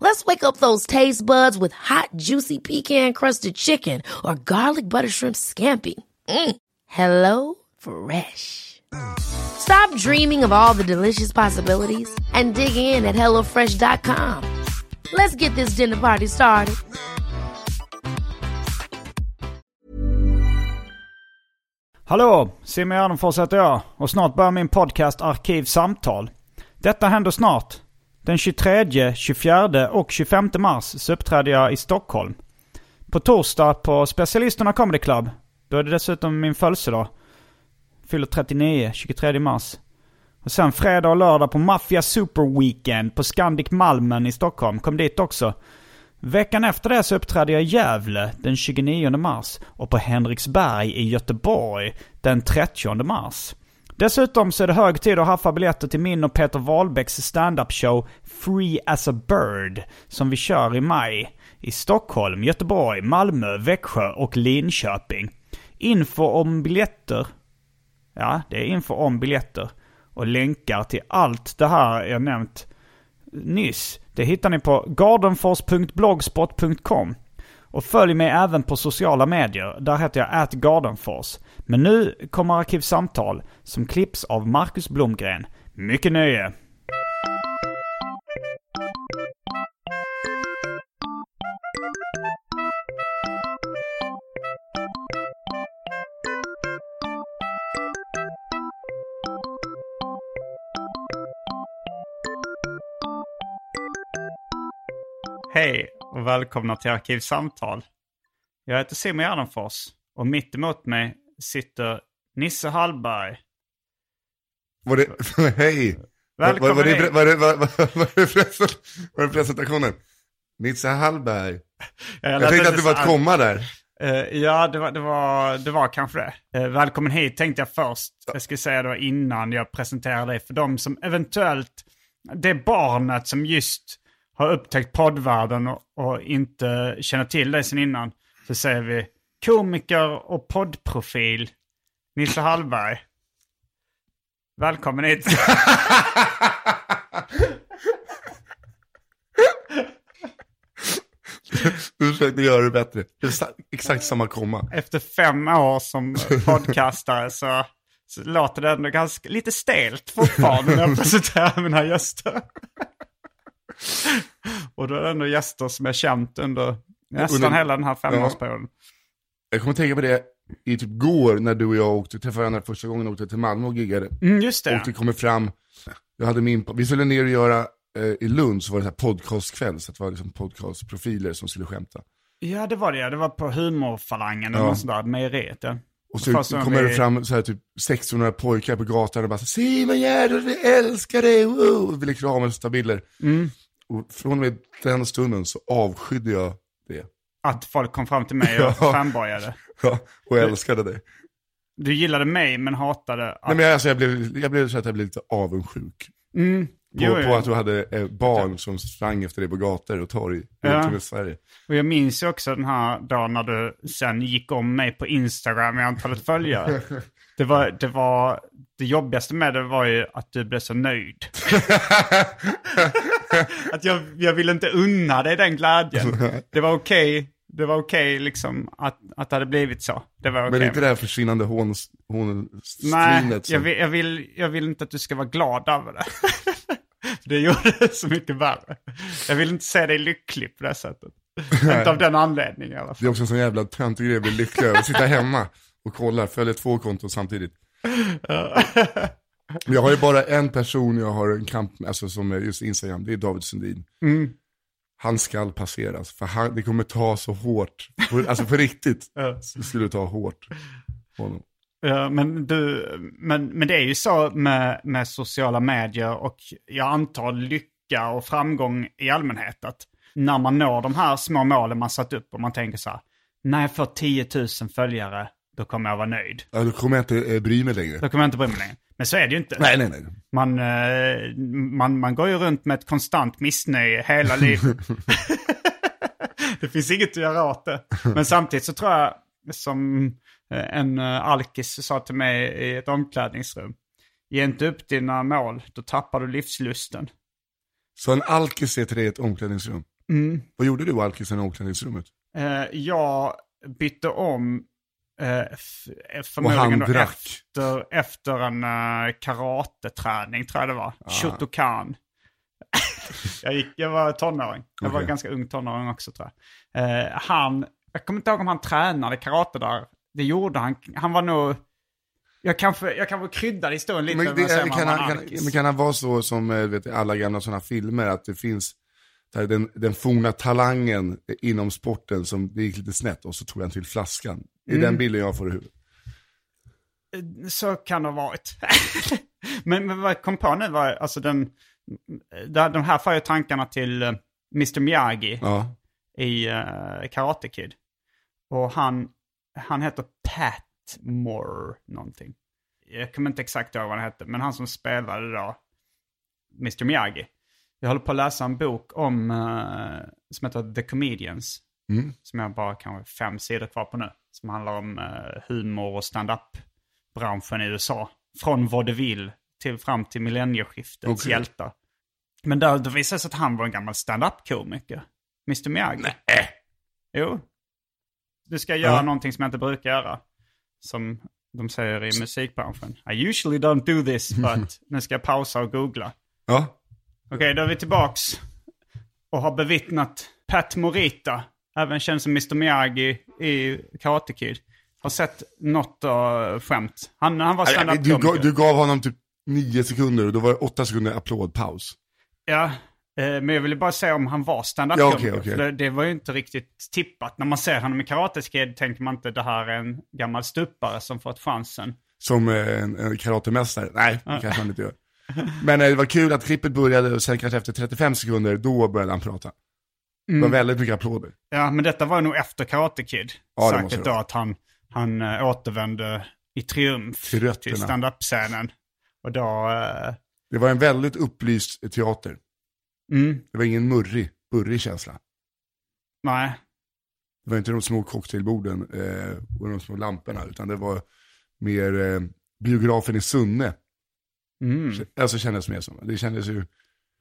Let's wake up those taste buds with hot, juicy pecan-crusted chicken or garlic butter shrimp scampi. Mm. Hello Fresh. Stop dreaming of all the delicious possibilities and dig in at HelloFresh.com. Let's get this dinner party started. Hallå! Simon Gärdenfors heter jag och snart börjar min podcast Arkivsamtal. Detta händer snart. Den 23, 24 och 25 mars så uppträder jag i Stockholm. På torsdag på Specialisterna Comedy Club. Då är det dessutom min födelsedag. Fyller 39, 23 mars. Och sen fredag och lördag på Mafia Super Weekend på Scandic Malmen i Stockholm. Kom dit också. Veckan efter det så uppträdde jag i Gävle den 29 mars och på Henriksberg i Göteborg den 30 mars. Dessutom så är det hög tid att haffa biljetter till min och Peter Wahlbecks standup-show Free as a Bird som vi kör i maj i Stockholm, Göteborg, Malmö, Växjö och Linköping. Info om biljetter Ja, det är info om biljetter och länkar till allt det här jag nämnt nyss. Det hittar ni på gardenfors.blogspot.com. Och följ mig även på sociala medier. Där heter jag atgardenfors. Men nu kommer Arkivsamtal som klipps av Marcus Blomgren. Mycket nöje! Hej och välkomna till Arkivsamtal. Jag heter Simon Gärdenfors och mitt emot mig sitter Nisse Hallberg. Var det, hej! Välkommen var, var, det, var, det, var, det var det presentationen? Nisse Hallberg. Jag lät tänkte att det var ett komma där. Eh, ja, det var, det, var, det var kanske det. Uh, välkommen hit tänkte jag först. Jag skulle säga det innan jag presenterar dig. För de som eventuellt, det barnet som just har upptäckt poddvärlden och, och inte känner till dig sen innan. Så säger vi komiker och poddprofil Nisse Hallberg. Välkommen hit. Du försökte göra det bättre. Det är exakt samma komma. Efter fem år som podcastare så, så låter det ändå ganska, lite stelt fortfarande när jag presenterar mina gäster. Och då är det ändå gäster som jag känt under nästan Under- hela den här femårsperioden. Jag kommer tänka på det i typ går när du och jag åkte, träffade varandra första gången och åkte till Malmö och giggade. Mm, just det. Och det kommer fram, jag hade min, vi skulle ner och göra, eh, i Lund så var det så här podcastkväll, så det var liksom podcastprofiler som skulle skämta. Ja, det var det ja. Det var på humorfalangen eller Ja. något sånt där, mejeriet ja. Och så Fast kommer det vi- fram så här typ 1600 pojkar på gatan och bara Simon Gärdenfors, vi älskar dig, wow! och ville kramas och ta bilder. Mm. Och från och med den stunden så avskydde jag det. Att folk kom fram till mig och Ja. fanboyade. Ja, och älskade dig. Du gillade mig men hatade att... Nej, men jag, alltså, jag, blev, jag blev så att jag blev lite avundsjuk. På, Mm. Jo, på jo. att du hade eh, barn som sprang efter dig på gator och torg Ja. i Sverige. Och jag minns ju också den här dagen när du sen gick om mig på Instagram i antalet följare. Det var, det var, det jobbigaste med det var ju att du blev så nöjd. att jag, jag ville inte unna dig den glädjen. Det var okej, det var okej liksom att, att det hade blivit så. Det var okej. Men inte det här försvinnande hån, hån, Nej, jag vill, jag, vill, jag vill inte att du ska vara glad över det. det gjorde det så mycket värre. Jag vill inte se dig lycklig på det sättet. inte av den anledningen i alla fall. Det är också en sån jävla töntig grej att bli lycklig över. Sitta hemma och kolla, följa två konton samtidigt. Jag har ju bara en person jag har en kamp med, alltså som är just Instagram, det är David Sundin. Mm. han skall passeras. För han, det kommer ta så hårt. På, alltså på riktigt. Ja. Så skulle det ta hårt på honom. Ja, men, du, men, men det är ju så med, med sociala medier och jag antar lycka och framgång i allmänhet att när man når de här små målen man satt upp och man tänker så här, när jag får 10 000 följare, då kommer jag vara nöjd. Ja, då kommer jag inte eh, bry mig längre. Då kommer jag inte bry mig längre. Men så är det ju inte. Nej, nej, nej. Man, eh, man, man går ju runt med ett konstant missnöje hela livet. det finns inget att göra åt det. Men samtidigt så tror jag, som eh, en eh, alkis sa till mig i ett omklädningsrum. Ge inte upp dina mål, då tappar du livslusten. Så en alkis säger till dig i ett omklädningsrum. Mm. Vad gjorde du alkisen i omklädningsrummet? Eh, jag bytte om eh, f- förmodligen då efter, efter en uh, karateträning tror jag det var. Ah. Shotokan. jag, gick, jag var tonåring. Jag var Okej. ganska ung tonåring också tror jag. Eh, han, jag kommer inte ihåg om han tränade karate där. Det gjorde han. Han var nog... Jag kanske, jag kanske kryddade historien lite Men, det, kan, han var kan, men kan han vara så som eh, vet, alla gamla sådana filmer, att det finns här, den, den forna talangen inom sporten som det gick lite snett och så tog han till flaskan. Det är Mm. den bilden jag får i huvudet. Så kan det ha varit. men, men vad jag kom på nu var, alltså den, de här för ju tankarna till eh, Mr Miyagi Ja. i uh, Karate Kid. Och han, han heter Pat Moore någonting. Jag kommer inte exakt ihåg vad han hette, men han som spelade då Mr Miyagi. Jag håller på att läsa en bok om, eh, som heter The Comedians. Mm. Som jag bara kanske fem sidor kvar på nu. Som handlar om eh, humor och stand-up-branschen i USA. Från vaudeville till fram till millennieskiftets Okej. hjältar. Men där, då visade det sig att han var en gammal stand-up-komiker. Mr Miyagi. Nej. Jo. Du ska göra Ja. någonting som jag inte brukar göra. Som de säger i musikbranschen. I usually don't do this, but nu ska jag pausa och googla. Ja. Okej, då är vi tillbaks och har bevittnat Pat Morita, även känd som Mr Miyagi i Karate Kid. Har sett något uh, skämt. Han, han var Du, gav- du gav honom typ nio sekunder och då var det åtta sekunder applådpaus. Ja, eh, men jag ville bara säga om han var Ja, standup-komiker. okej, okej. För det, det var ju inte riktigt tippat. När man ser honom i Karate Kid tänker man inte det här är en gammal stupare som fått chansen. Som eh, en, en karatemästare. Nej, det kanske han inte gör. Men eh, det var kul att klippet började och sen kanske efter 35 sekunder, då började han prata. Det Mm. var väldigt mycket applåder. Ja, men detta var nog efter Karate Kid. Ja, det Säkert det då att han, han äh, återvände i triumf Till rötterna. till stand-up-scenen. Och då... eh, Det var en väldigt upplyst teater. mm, Det var ingen murrig, burrig känsla. nej. Det var inte de små cocktailborden eh, och de små lamporna, utan det var mer eh, biografen i Sunne. Mm. Alltså kändes det mer som. Det kändes ju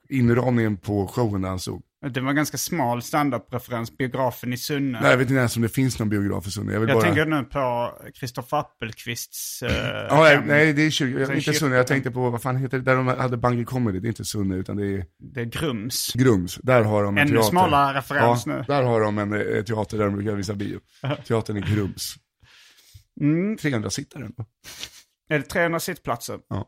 inramningen på showen där han stod. Det var en ganska smal stand-up-referens, biografen i Sunne. Nej, jag vet inte ens om det finns någon biograf i Sunne. Jag jag bara... tänker nu på Kristoffer Appelqvists uh, Ja, nej, nej, det är 20, Sen inte. Sunne. Jag tänkte på, vad fan heter det, där de hade Bungee Comedy. Det är inte Sunne, utan det är Det är Grums. Grums. Där har de en Ännu teater. smalare referens ja, nu. Där har de en eh, teater där de brukar visa bio. Teatern i Grums. Mm. 300 sittare ändå. Är det 300 sittplatser? Ja.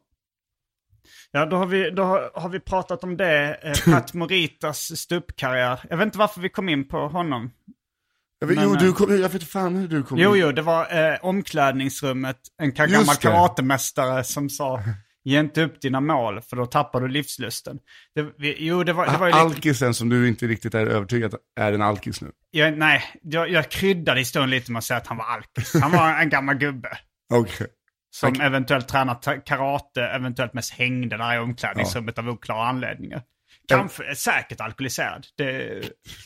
Ja, då har vi, då har, vi pratat om det. Eh, Pat Moritas ståuppkarriär. Jag vet inte varför vi kom in på honom. Jag vet, Men, jo, eh, du kom, jag vet fan hur du kom Jo, in. jo, det var eh, omklädningsrummet. En gammal karatemästare som sa ge inte upp dina mål för då tappar du livslusten. Det, vi, jo, det var, det var ju lite... Alkisen som du inte riktigt är övertygad är en alkis nu. Jag, nej, jag, jag kryddade historien lite med att säga att han var alkis. Han var en gammal gubbe. Okej. Som eventuellt tränat ta- karate, eventuellt mest hängde där i omklädningsrummet av oklara anledningar. Kanske, säkert alkoholiserad. Det,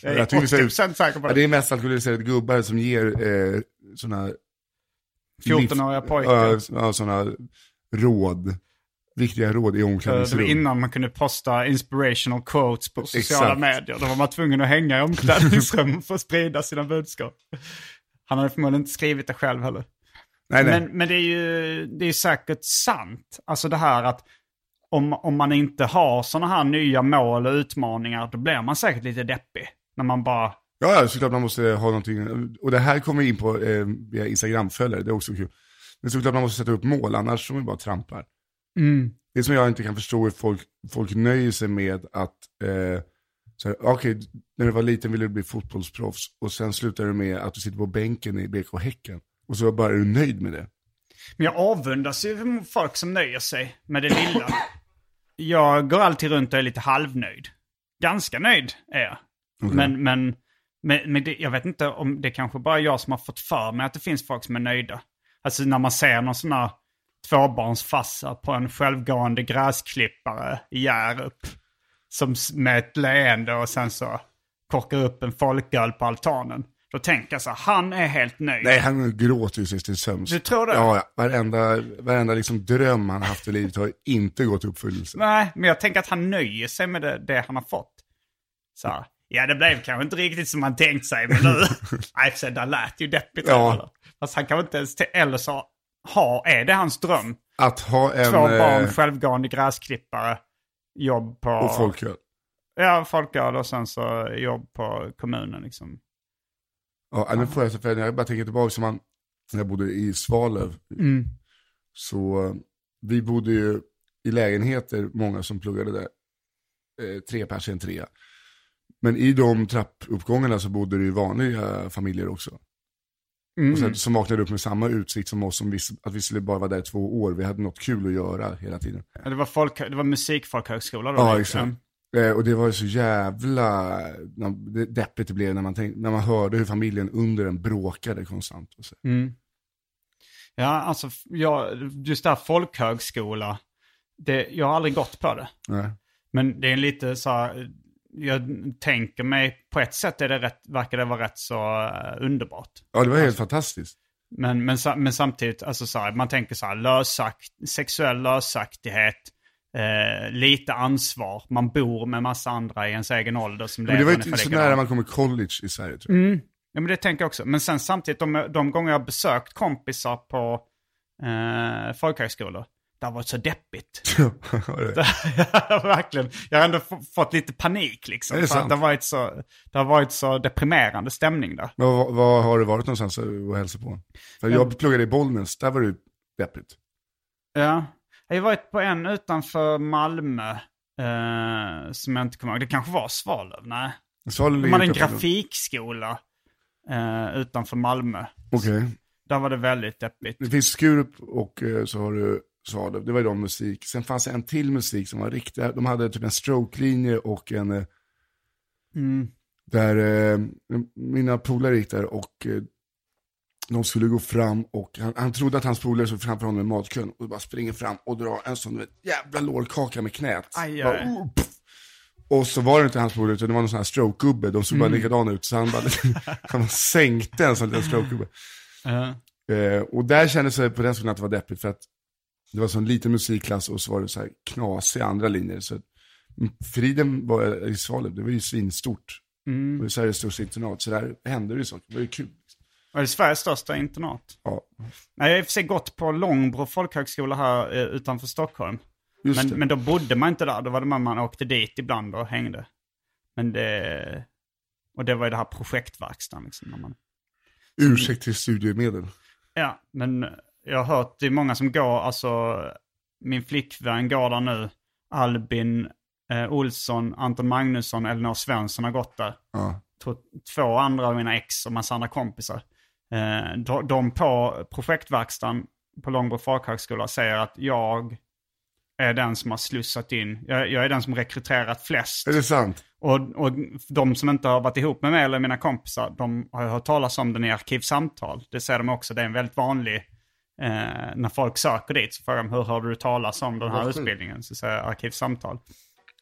jag är Jag säger- 80% säker på Ja, det. det är mest alkoholiserade gubbar som ger eh, sådana... 14-åriga pojkar. Ja, ja, sådana råd. Viktiga råd i var omklädningsrum. innan man kunde posta inspirational quotes på sociala Exakt. medier. Då var man tvungen att hänga i omklädningsrum för att sprida sina budskap. Han hade förmodligen inte skrivit det själv heller. Nej, nej. Men, men det är ju det är säkert sant. Alltså det här att om, om man inte har sådana här nya mål och utmaningar, då blir man säkert lite deppig. När man bara, Ja, ja, såklart man måste ha någonting. Och det här kommer in på eh, via Instagram-följare, det är också kul. Men såklart man måste sätta upp mål, annars så man bara trampar. Det som jag inte kan förstå är folk, folk nöjer sig med att, eh, Okej, när du var liten ville du bli fotbollsproffs och sen slutar du med att du sitter på bänken i BK Häcken. Och så bara är du nöjd med det. Men jag avundas ju folk som nöjer sig med det lilla. Jag går alltid runt och är lite halvnöjd. Ganska nöjd är jag. Men, men, men, men det, jag vet inte om det kanske bara är jag som har fått för mig att det finns folk som är nöjda. Alltså när man ser någon sån här tvåbarnsfassa på en självgående gräsklippare i Hjärup. Som med ett leende och sen så korkar upp en folköl på altanen. Då tänker jag så här, han är helt nöjd. Nej, han gråter ju sig till sömns. Du tror det? Ja, ja. Varenda, varenda liksom dröm han haft i livet har inte gått i uppfyllelse. Nej, men jag tänker att han nöjer sig med det, det han har fått. Så här, ja det blev kanske inte riktigt som man tänkt sig, men nu... Nej, för sig, det lät ju deppigt. Ja. Eller? Fast han kanske inte ens... Eller så ha, är det hans dröm? Att ha en... Två barn, eh, självgående gräsklippare, jobb på... och folköl. Ja, folköl och sen så jobb på kommunen liksom. Ja, nu får jag, för jag bara tänker tillbaka som man, när jag bodde i Svalöv. Mm. Så eh, vi bodde ju i lägenheter, många som pluggade där. Eh, tre pers i en trea. Men i de trappuppgångarna så bodde det ju vanliga familjer också. Mm. Och sen, som vaknade upp med samma utsikt som oss, som visste att vi skulle bara vara där i två år. Vi hade något kul att göra hela tiden. Ja, Det var, folk, det var musikfolkhögskola då? Ja, liksom. exakt. Eh, och det var ju så jävla deppigt det blev när man, tänk, när man hörde hur familjen under en bråkade konstant. Och så. Mm. Ja, alltså jag, just det här folkhögskola. Det, jag har aldrig gått på det. Nej. Men det är lite så här, jag tänker mig, på ett sätt är det rätt, verkar det vara rätt så eh, underbart. Ja, det var helt fantastiskt. Men, men, men samtidigt, alltså så här, man tänker så här, lösakt, sexuell lösaktighet, eh, lite ansvar, man bor med massa andra i ens egen ålder som Men det var ju ungefär inte så nära man kommer college i Sverige tror jag. Ja, men det tänker jag också. Men sen samtidigt, de, de gånger jag besökt kompisar på eh, folkhögskolor, det har varit så deppigt. Verkligen. Jag har ändå fått lite panik liksom. Det det, har varit så, det har varit så deprimerande stämning där. Men vad, vad har du varit någonstans och hälsat på? För jag pluggade i Bollnäs, där var det deppigt. Ja. Jag har varit på en utanför Malmö. Eh, som jag inte kommer ihåg. Det kanske var Svalöv? Nej. Svalöv De hade en grafikskola eh, utanför Malmö. Okej. Där var det väldigt deppigt. Det finns Skurup och eh, så har du Svalöv. Det var ju de musik. Sen fanns det en till musik som var riktig. De hade typ en stroke-linje och en... eh, Mm. Där eh, mina polare gick där och eh, de skulle gå fram och han, han trodde att hans polare stod framför honom i matkön och bara springer fram och drar en sån vet, jävla lårkaka med knät. Aj. Bara, oh, och så var det inte hans polare utan det var någon sån här stroke-gubbe. De såg bara Mm. likadana ut så han bara han sänkte en sån liten stroke-gubbe. Ja. Eh, och där kändes det på den skolan att det var deppigt för att det var så en liten musikklass och så var det så här knasiga andra linjer. Så Friden var i Svalöv, det var ju svinstort. Mm. Det var Sveriges största internat, så där hände det ju saker. Det var ju kul. Var det Sveriges största internat? Ja, Nej, jag har i och för sig gått på Långbro folkhögskola här eh, utanför Stockholm. Men, men då bodde man inte där. Då var det man, man åkte dit ibland och hängde. Men det... Och det var ju det här projektverkstan liksom. När man, Ursäkt till studiemedel. ja, men jag har hört det är många som går, alltså min flickvän går där nu. Albin eh, Olsson, Anton Magnusson, Elinor Svensson har gått där. Ja. två andra av mina ex och massa andra kompisar. Eh, de, de på projektverkstan på Långbro folkhögskola säger att jag är den som har slussat in, jag, jag är den som rekryterat flest. Är det sant? Och, och de som inte har varit ihop med mig eller mina kompisar, de har hört talas om den i Arkivsamtal. Det säger de också, det är en väldigt vanlig, eh, när folk söker dit så frågar de hur hörde du talas om den här utbildningen? Så säger jag Arkivsamtal.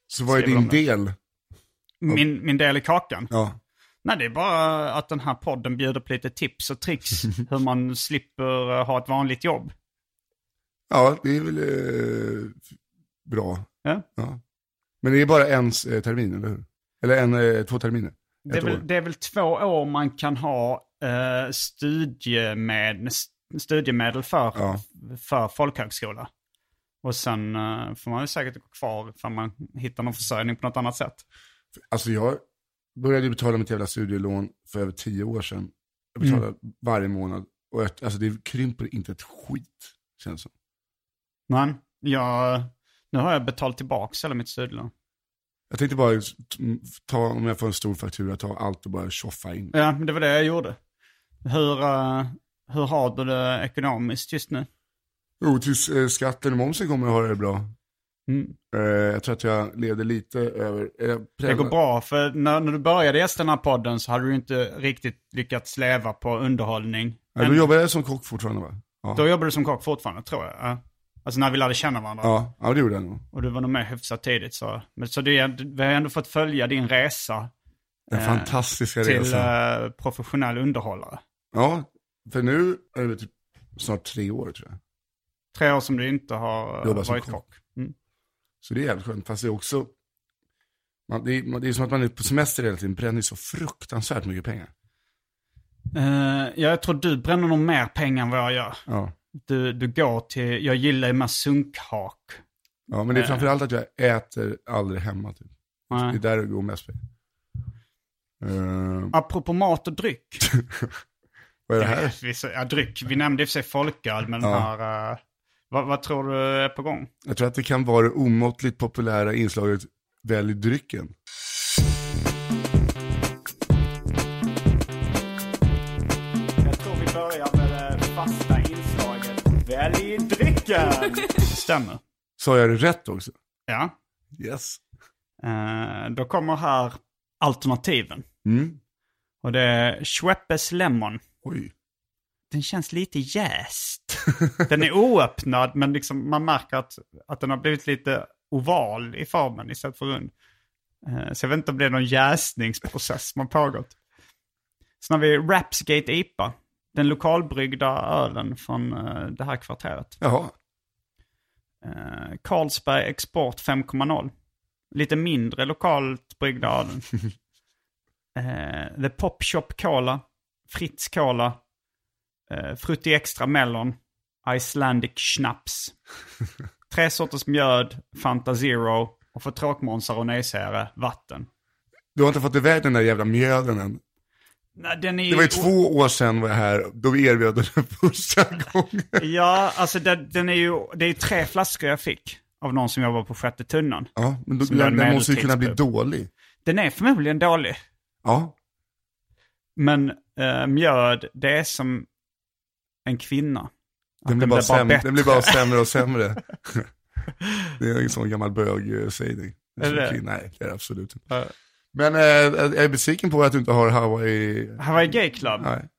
Så vad är din de del? Min, min del i kakan. Ja. Nej, det är bara att den här podden bjuder på lite tips och tricks hur man slipper eh, ha ett vanligt jobb. Ja, det är väl eh, bra. Ja. Men det är bara en eh, termin, eller hur? Eller en, eh, två terminer? Det är, väl, det är väl två år man kan ha eh, studiemed, studiemedel för, Ja. för folkhögskola. Och sen eh, får man ju säkert gå kvar för man hittar någon försörjning på något annat sätt. Alltså jag började betala mitt jävla studielån för över tio år sedan. Jag betalar Mm. varje månad. Och jag, alltså det krymper inte ett skit, känns som. Men jag, nu har jag betalt tillbaka hela mitt studielån. Jag tänkte bara ta, om jag får en stor faktura, ta allt och bara tjoffa in. Ja, men det var det jag gjorde. Hur, eh, hur har du det ekonomiskt just nu? Jo, tills eh, skatten och momsen kommer jag ha det bra. Mm. Eh, jag tror att jag leder lite över... Eh, Det går bra, för när, när du började gästa den här podden så hade du inte riktigt lyckats leva på underhållning. Ja, då jobbar jag som kock fortfarande va? Ja, Då jobbade du som kock fortfarande, tror jag. Ja. Alltså när vi lärde känna varandra. ja, ja det gjorde jag nog. Och du var nog med hyfsat tidigt. Så, men, så det, vi har ändå fått följa din resa Den Eh, fantastiska till resan. eh, professionell underhållare. Ja, för nu är det typ snart tre år tror jag. Tre år som du inte har eh, Jobbat varit kock. kock. Så det är jävligt skönt. Fast det är också... Man, det, är, det är som att man är på semester hela tiden, bränner så fruktansvärt mycket pengar. Eh, jag tror du bränner nog mer pengar än vad jag gör. Ja. Du, du går till, jag gillar ju med sunkhak. Ja, men det är framförallt att jag äter aldrig hemma. Typ. Nej. Det är där det går mest pengar. Uh, Apropå mat och dryck. vad är det här? Vi, ja, dryck. Vi nämnde i och för sig folköl, men den Ja. här... eh, vad, vad tror du är på gång? Jag tror att det kan vara det omåttligt populära inslaget Välj drycken. Jag tror vi börjar med det fasta inslaget. Välj drycken! Stämmer. Sa jag det rätt också? Ja. Yes. Eh, då kommer här alternativen. Mm. Och det är Schweppes Lemon. Oj. Den känns lite jäst. Den är oöppnad men liksom man märker att, att den har blivit lite oval i formen istället för rund. Eh, Så jag vet inte om det är någon jäsningsprocess som har pågått. Sen har vi Rapsgate IPA. Den lokalbryggda ölen från eh, det här kvarteret. Jaha. Eh, Carlsberg Export 5.0. Lite mindre lokalt bryggda ölen. The Pop Shop Cola. Fritz Cola. Eh, Frutti Extra Melon. Icelandic Schnaps. Tre sorters mjöd, Fanta Zero och för tråkmånsar och nejsägare, vatten. Du har inte fått iväg den där jävla mjöden än. Nej, den är Det var ju två år sedan var jag här, då vi erbjöd den första gången. Ja, alltså den, den är ju, det är tre flaskor jag fick av någon som jobbar på sjätte tunnan. Ja, men då, den, den måste ju kunna bli dålig. Den är förmodligen dålig. Ja, Men eh, mjöd, det är som en kvinna. Den blir, bara sämre, bättre. den blir bara sämre och sämre. det är en sån gammal bögsägning. Nej, det är det absolut inte. Men eh, jag är besviken på att du inte har Hawaii. Hawaii Gay Club. Nej.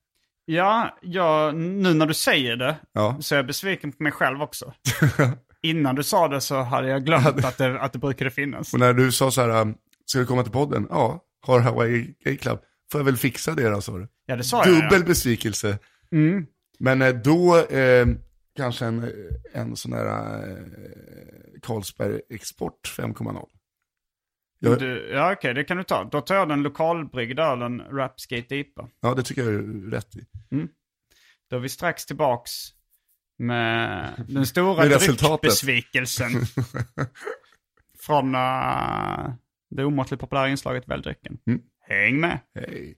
Ja, jag, nu när du säger det Ja. så är jag besviken på mig själv också. Innan du sa det så hade jag glömt att det, att det brukade finnas. Och när du sa så här, um, ska du komma till podden? Ja, har Hawaii Gay Club. Får jag väl fixa det då, sa du. Ja, det sa jag. Dubbel Ja. besvikelse. Mm. Men eh, då eh, kanske en, en sån där eh, Carlsberg Export 5.0. Jag, Du, ja, okej, det kan du ta. Då tar jag den lokalbryggda ölen Rapskate IPA. ja, det tycker jag är rätt i. Då är vi strax tillbaks med den stora dryckbesvikelsen. Från uh, det omåttligt populära inslaget Välj drycken. Mm. Häng med! Hej.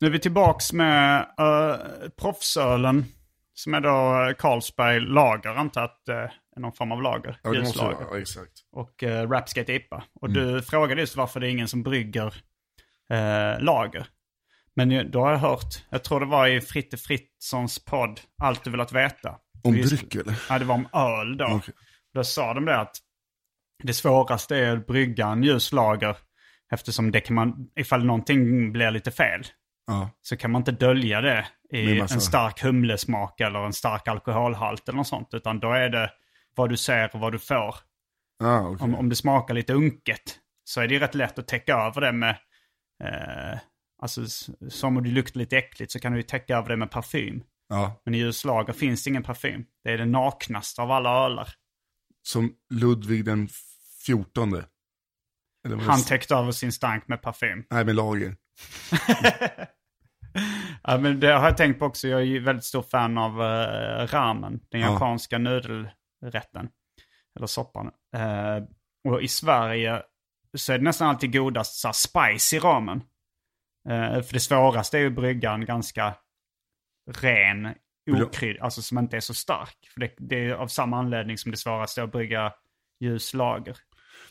Nu är vi tillbaks med uh, proffsölen. Som är då eh, Carlsberg lager, antar att det är någon form av lager. Ja, det måste vara, ja, exakt. och uh, Rapskate IPA. Och du frågade just varför det är ingen som brygger eh, lager. Men då har jag hört, jag tror det var i Fritte Fritzons podd, Allt du velat veta. Om dryck eller? Ja, det var om öl då. Okej. Då sa de det att det svåraste är att brygga en ljus lager. Eftersom det kan man, ifall någonting blir lite fel, Ja. så kan man inte dölja det i massa- en stark humlesmak eller en stark alkoholhalt eller något sånt. Utan då är det vad du ser och vad du får. Ah, okej. Om, om det smakar lite unket så är det ju rätt lätt att täcka över det med... Eh, alltså som om det luktar lite äckligt så kan du ju täcka över det med parfym. ja. Men i ljuslager finns det ingen parfym. Det är det naknaste av alla ölar. Som Ludvig den fjortonde. Han täckte över sin stank med parfym. Nej, med lager. Ja, men det har jag tänkt på också. Jag är väldigt stor fan av eh, ramen. Den Ja. japanska nudelrätten. Eller soppan. Eh, och i Sverige så är det nästan alltid godast så här, spicy ramen. Eh, för det svåraste är ju att brygga en ganska ren okrydd, alltså som inte är så stark. För det, det är av samma anledning som det svåraste att brygga ljus lager.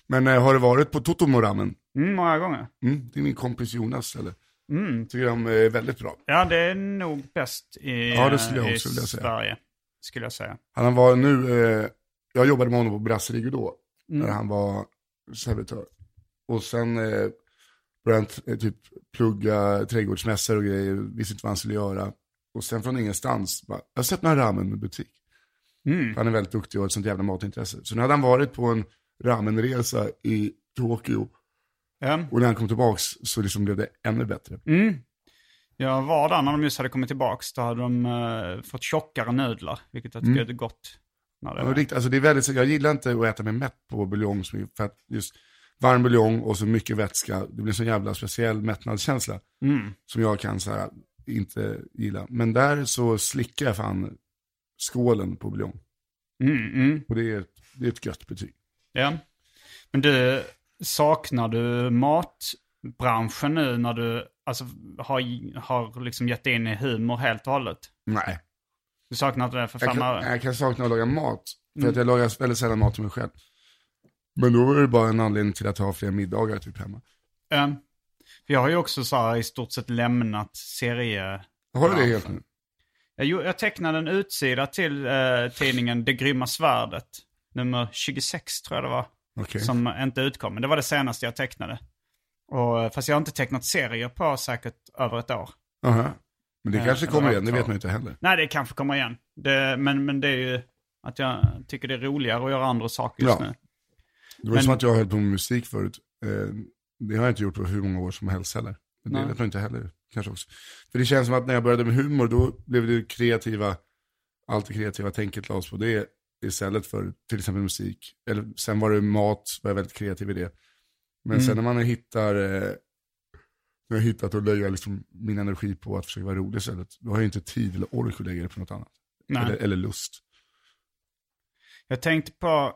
Men eh, har du varit på Totomoramen? Mm, många gånger. Mm, det är min kompis Jonas, eller? Mm. Tycker de är väldigt bra. Ja, det är nog bäst i, Ja, det skulle jag i också vilja säga. Sverige. Skulle jag säga. Han var nu, eh, jag jobbade med honom på Brasserie då, Mm. när han var servitör. Och sen eh, började han eh, typ plugga trädgårdsmässor och grejer, visste inte vad han skulle göra. Och sen från ingenstans, bara, jag har sett några ramen-butik. Mm. Han är väldigt duktig och har ett sånt jävla matintresse. Så nu hade han varit på en ramenresa i Tokyo. Ja. Och när han kom tillbaks så liksom blev det ännu bättre. Mm. Jag var där när de just hade kommit tillbaks. Då hade de eh, fått tjockare nudlar, vilket jag tycker är gott. När det Ja, riktigt, alltså det är väldigt, jag gillar inte att äta mig mätt på buljong, för att just varm buljong och så mycket vätska, det blir en sån jävla speciell mättnadskänsla. Mm. Som jag kan så här, inte gilla. Men där så slickar jag fan skålen på buljong. Mm, mm. Och det är, det är ett gött betyg. Ja. Men du, saknar du matbranschen nu när du alltså, har, har liksom gett in i humor helt och hållet? Nej. Du saknar inte det för Jag fem kan, öre? jag kan sakna att laga mat. För att jag lagar väldigt sällan mat till mig själv. Men då är det bara en anledning till att ha fler middagar typ hemma. Ja. För jag har ju också så här, i stort sett lämnat serie... Har du det helt nu? Jag, jag tecknade en utsida till eh, tidningen Det grymma svärdet. Nummer 26 tror jag det var. Okej. Som inte utkom. Men det var det senaste jag tecknade. Och, eh, fast jag har inte tecknat serier på säkert över ett år. Aha. Men det Ja, kanske det kommer igen, det vet man inte heller. Nej, det kanske kommer igen. Det, men, men det är ju att jag tycker det är roligare att göra andra saker just Ja. nu. Det var Men- som att jag höll på med musik förut. Eh, det har jag inte gjort på hur många år som helst heller. Men det Nej. vet man inte heller, kanske också. För det känns som att när jag började med humor, då blev det kreativa, allt det kreativa tänket lades på det istället för till exempel musik. Eller sen var det mat, var jag väldigt kreativ i det. Men Mm. sen när man hittar, eh, när jag hittat att lägga liksom min energi på att försöka vara rolig istället, då har jag inte tid eller ork att lägga det på något annat. Eller, eller lust. Jag tänkte på,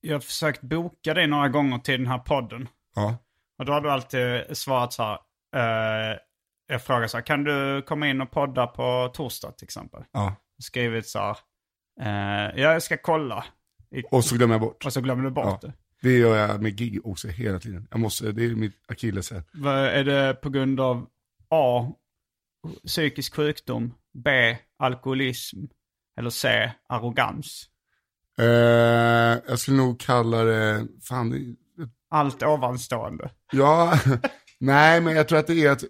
jag har försökt boka dig några gånger till den här podden. Ja. Och då har du alltid svarat så här. Eh, jag frågar så här, kan du komma in och podda på torsdag till exempel? ja. Skrivit så här, eh, ja jag ska kolla. I, Och så glömmer jag bort. och så glömmer du bort Ja. det. Det gör jag med gig också hela tiden. Jag måste, det är mitt akilleshäl. Vad- Är det på grund av A. Psykisk sjukdom. B. Alkoholism. Eller C. Arrogans. Eh, jag skulle nog kalla det, fan, det, Allt ovanstående. ja, nej men jag tror att det är att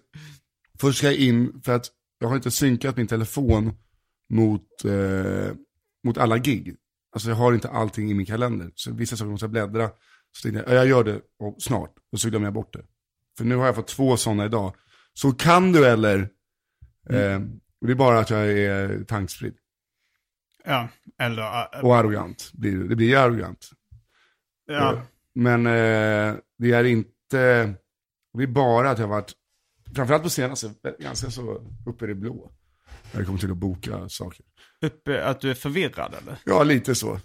först ska jag in, för att jag har inte synkat min telefon mot, eh, mot alla gig. Alltså jag har inte allting i min kalender. Så vissa saker måste jag bläddra. Så tänkte jag, ja, jag gör det och snart. Och så glömmer jag bort det. För nu har jag fått två sådana idag. Så kan du eller? Eh, och det är bara att jag är tankspridd. Ja, eller... äh, Och arrogant. Blir det. blir arrogant. ja. Men eh, det är inte, det är bara att jag har varit, framförallt på senaste, ganska så uppe i det blå. När det kommer till att boka saker. Uppe, att du är förvirrad eller? Ja, lite så.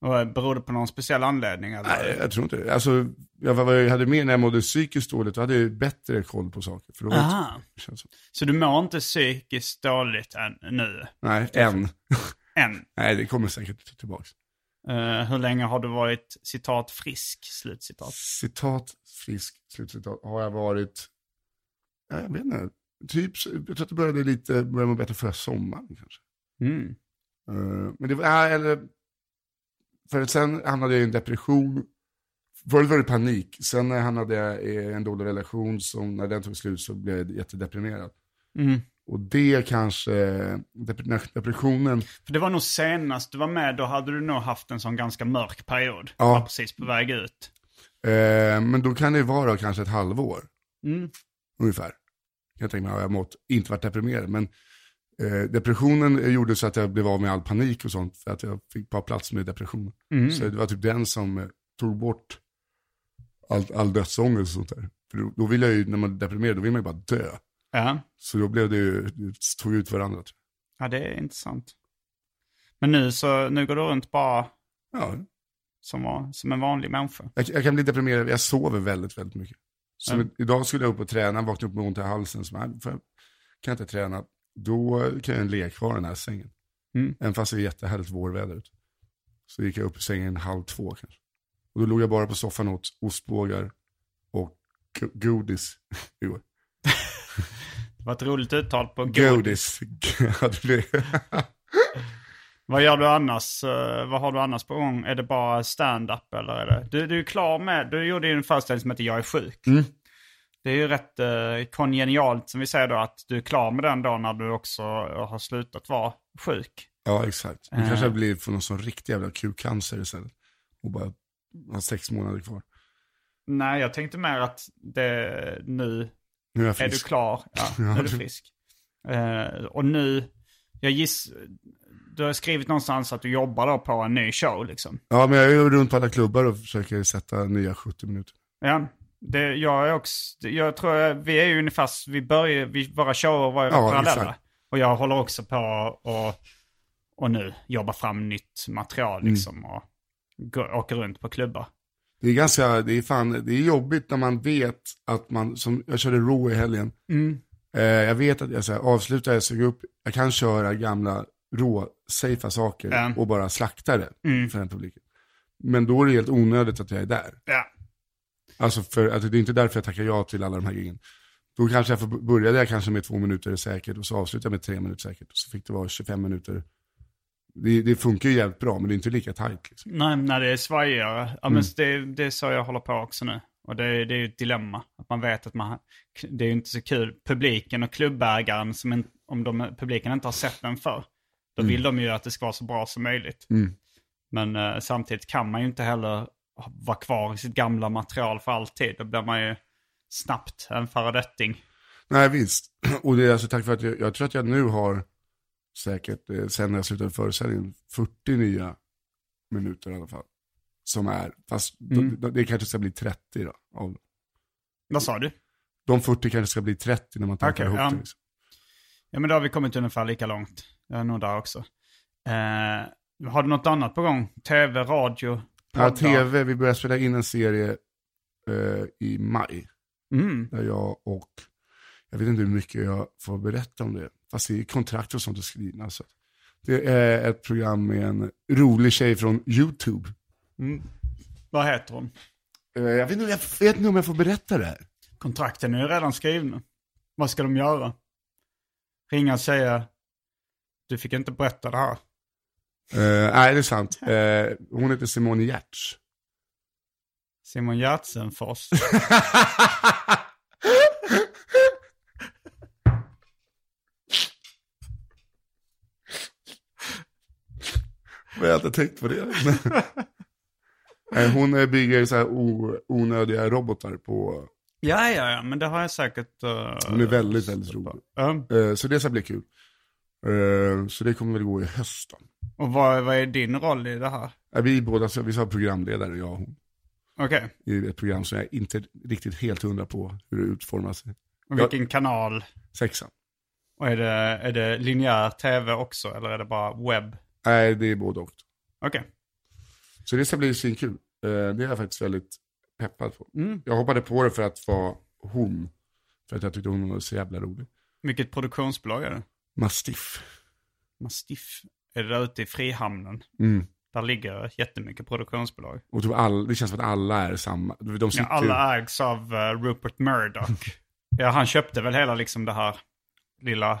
Och beror det på någon speciell anledning? Eller? Nej, jag tror inte det. Alltså, jag, jag hade mer när jag mådde psykiskt dåligt, då hade jag bättre koll på saker. För då Aha. det, känns som, Så du mår inte psykiskt dåligt än, nu? nej, än. Än? nej, det kommer säkert tillbaka. Eh, hur länge har du varit citat frisk? Slutcitat. Citat, frisk, slutcitat, har jag varit, ja, jag vet inte, typ, jag tror att det började lite, började må bättre förra sommaren kanske. Mm. Eh, men det var, ja, eller, för sen hamnade jag i en depression. Förut var det panik, sen hamnade jag i en dålig relation som när den tog slut så blev jag jättedeprimerad. Mm. Och det kanske, depressionen, För det var nog senast du var med, då hade du nog haft en sån ganska mörk period. Ja. Var precis på väg ut. eh, men då kan det vara kanske ett halvår. Mm. Ungefär. Jag tänker mig, har jag mått, inte varit deprimerad. Men eh, depressionen gjorde så att jag blev av med all panik och sånt. För att jag fick bara plats med depressionen. Mm. Så det var typ den som eh, tog bort all, all dödsångest och sånt där. För då, då vill jag ju, när man är deprimerad, då vill man ju bara dö. Ja. Så då blev det ju, det tog ut varandra. tror ja, det är intressant. Men nu så, nu går du runt bara. Ja, som, var- som en vanlig människa. jag, jag kan bli deprimerad, jag sover väldigt, väldigt mycket. Som Mm. idag skulle jag upp och träna, vakna upp med ont i halsen. Så här, kan jag inte träna, då kan jag ligga kvar i den här sängen. Mm. Även fast det är jättehärligt vårväder ute. Så gick jag upp i sängen halv två kanske. Och då låg jag bara på soffan och åt ostbågar och go- godis. Jo, Det var ett roligt uttal på godis. godis. Vad gör du annars? Eh, vad har du annars på gång? Är det bara stand-up eller är det? Du, du är klar med, du gjorde ju en föreställning som heter Jag är sjuk. Mm. Det är ju rätt eh, kongenialt som vi säger då att du är klar med den då när du också har slutat vara sjuk. ja, exakt. Nu Eh. kanske blir för någon sån riktig jävla kukcancer istället. Och bara har sex månader kvar. Nej, jag tänkte mer att det, nu Nu är jag är du frisk. klar. Ja, nu är du frisk. Eh, och nu, jag giss, du har skrivit någonstans att du jobbar då på en ny show liksom. Ja, men jag är runt på alla klubbar och försöker sätta nya 70 minuter. Ja, det, jag är också, jag tror jag, vi är ju ungefär, vi börjar, vi, våra shower var ju Ja, parallella. exakt. Och jag håller också på och, och nu jobba fram nytt material Mm. liksom och gå, åker runt på klubbar. Det är ganska, det är fan, det är jobbigt när man vet att man, som jag körde Raw i helgen. Eh, jag vet att jag så här, avslutar, jag upp, jag kan köra gamla rå, safea saker Ja. och bara slakta det Mm. för den publiken. Men då är det helt onödigt att jag är där. Ja. Alltså för att det är inte därför jag tackar ja till alla de här grejerna. Då kanske jag får, började jag kanske med två minuter säkert och så avslutade jag med tre minuter säkert. Och så fick det vara 25 minuter. Det, det funkar ju jävligt bra men det är inte lika tajt. Liksom. Nej, när det är svajigare. Ja, Mm. men det, det är så jag håller på också nu. Och det, är- det är ju ett dilemma. Att man vet att man, det är ju inte så kul. Publiken och klubbägaren, som en, om de, publiken inte har sett den för då vill de ju att det ska vara så bra som möjligt. Mm. Men eh, samtidigt kan man ju inte heller vara kvar i sitt gamla material för alltid. Då blir man ju snabbt en föredetting. Nej visst. Och det är alltså tack för att jag, jag tror att jag nu har säkert, eh, sen jag slutade föreställningen, 40 nya minuter i alla fall. Som är, fast Mm. de, det kanske ska bli 30 då. Av, Vad sa du? de 40 kanske ska bli 30 när man tackar Okej, ihop ja. det. Liksom. Ja men då har vi kommit ungefär lika långt. Jag är nog där också. Eh, har du något annat på gång? Tv, radio? Ja, tv, vi börjar spela in en serie eh, i maj. Mm. Där jag och, jag vet inte hur mycket jag får berätta om det. Fast det är kontrakt och sånt att skriva. Så. Det är ett program med en rolig tjej från YouTube. Vad heter hon? Eh, jag, vet inte, jag vet inte om jag får berätta det här. Kontrakten är ju redan skrivna. Vad ska de göra? Ringa och säga du fick inte berätta det här. Eh, nej, det är sant. Eh, hon heter Simone Giertz. Simon Gärtsenfors. jag inte tänkt på det. Hon eh, bygger så här onödiga robotar på, ja, ja, ja, men det har jag säkert... eh, hon är väldigt, väldigt rolig. Eh, så det ska bli kul. Eh, så det kommer väl gå i höst då. Och vad, vad är din roll i det här? Vi båda, så- vi sa programledare, jag och hon. Okej, I ett program som jag inte riktigt helt hundra på hur det utformas. och vilken kanal? Sexan. Och är det, är det linjär tv också eller är det bara webb? Nej, det är både och. Okej. Så det ska bli svinkul. Eh, det är jag faktiskt väldigt peppad på. Mm. Jag hoppade på det för att vara hon. För att jag tyckte hon var så jävla rolig. Vilket produktionsbolag är det? Mastiff. Mastiff. Är det där ute i Frihamnen? Mm. Där ligger jättemycket produktionsbolag. Och typ all, det känns som att alla är samma. De sitter, Ja, alla ägs av eh, Rupert Murdoch. ja, han köpte väl hela liksom det här lilla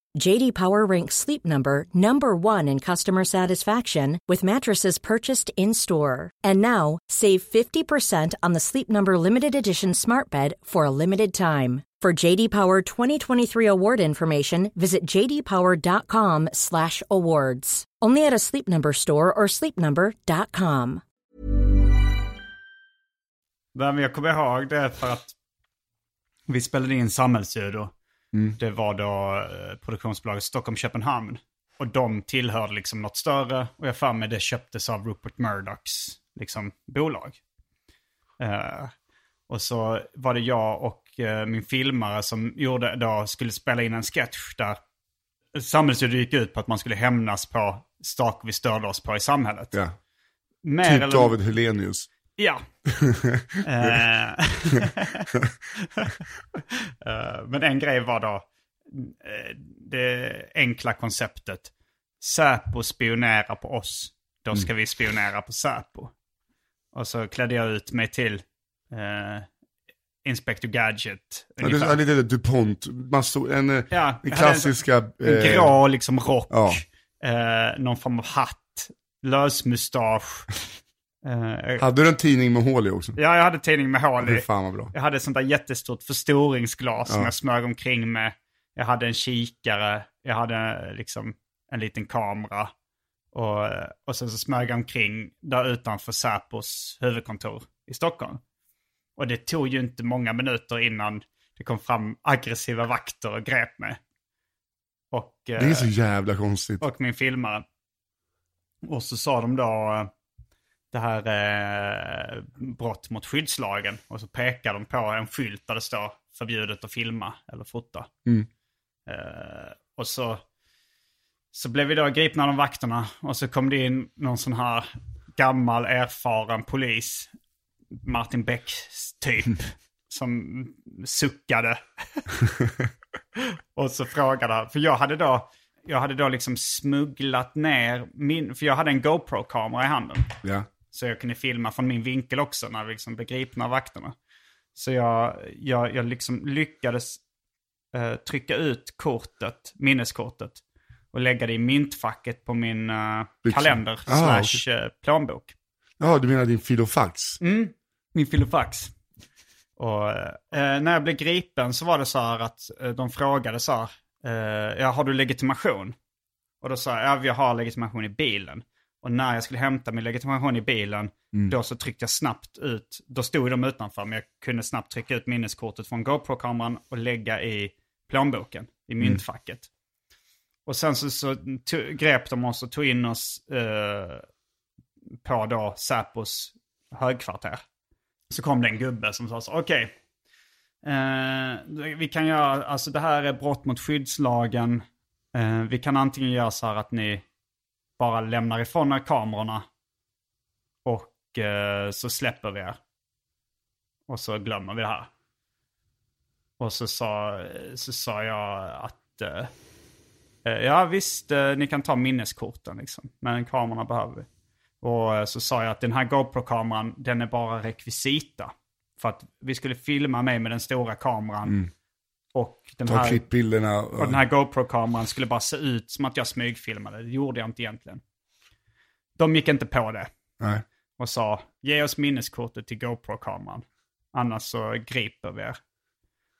JD Power ranks Sleep Number number 1 in customer satisfaction with mattresses purchased in-store. And now, save 50% on the Sleep Number limited edition Smart Bed for a limited time. For JD Power 2023 award information, visit jdpower.com/awards. Only at a Sleep Number store or sleepnumber.com. Men jag kommer ihåg det för att vi spelade in Samhällsljud och det var då eh, produktionsbolaget Stockholm-Köpenhamn. Och de tillhörde liksom något större och jag för mig det köptes av Rupert Murdochs liksom, bolag. Eh, och så var det jag och eh, min filmare som gjorde då, skulle spela in en sketch där samhällsljud gick ut på att man skulle hämnas på saker vi störde oss på i samhället. Ja. Mer Typ eller- David Helenius. Ja. Eh, eh, Men en grej var då eh, det enkla konceptet. Säpo spionerar på oss. Då ska vi spionera på Säpo. Och så klädde jag ut mig till eh, Inspector Gadget. Ja, det är lite DuPont, massor, en, Ja, en klassiska... hade En eh, grå liksom rock. ja. Eh, någon form av hatt. Lösmustasch. Eh, Hade du en tidning med hål i också? Ja, jag hade tidning med hål i. fan vad bra. Jag hade ett sånt där jättestort förstoringsglas som Ja. jag smög omkring med. Jag hade en kikare, jag hade liksom en liten kamera. Och, och sen så smög jag omkring där utanför Säpos huvudkontor i Stockholm. Och det tog ju inte många minuter innan det kom fram aggressiva vakter och grep mig. Och, Det är så jävla konstigt. och min filmare. Och så sa de då eh, det här eh, brott mot skyddslagen. Och så pekade de på en skylt där det står förbjudet att filma eller fota. Mm. Eh, och så, så blev vi då gripna av de vakterna. Och så kom det in någon sån här gammal erfaren polis. Martin Beck typ. som suckade. Och så frågade han, för jag hade då, jag hade då liksom smugglat ner min, för jag hade en GoPro-kamera i handen. Ja. Så jag kunde filma från min vinkel också när vi liksom blev gripna av vakterna. Så jag, jag, jag liksom lyckades eh, trycka ut kortet, minneskortet. Och lägga det i myntfacket på min eh, kalender Ah, slash eh, plånbok. Ja, du menar din filofax? Mm, min filofax. Och eh, när jag blev gripen så var det så här att eh, de frågade så här, eh, ja, har du legitimation? Och då sa jag, ja, jag har legitimation i bilen. Och när jag skulle hämta min legitimation i bilen, då så tryckte jag snabbt ut, då stod de utanför, men jag kunde snabbt trycka ut minneskortet från GoPro-kameran och lägga i plånboken, i myntfacket. Och sen så, så to, grep de oss och tog in oss eh, på då Säpos högkvarter. Så kom det en gubbe som sa så, okej. eh, vi kan göra, alltså det här är brott mot skyddslagen. Eh, vi kan antingen göra så här att ni bara lämnar ifrån er kamerorna. Och eh, så släpper vi er. Och så glömmer vi det här. Och så sa, så sa jag att eh, eh ja visst, eh, ni kan ta minneskorten liksom. Men kamerorna behöver vi. Och eh, så sa jag att den här GoPro-kameran, den är bara rekvisita. För att vi skulle filma mig med den stora kameran. Mm. Och den Ta här, klippbilderna. och den här GoPro-kameran skulle bara se ut som att jag smygfilmade. Det gjorde jag inte egentligen. De gick inte på det Nej. och sa ge oss minneskortet till GoPro-kameran. Annars så griper vi er.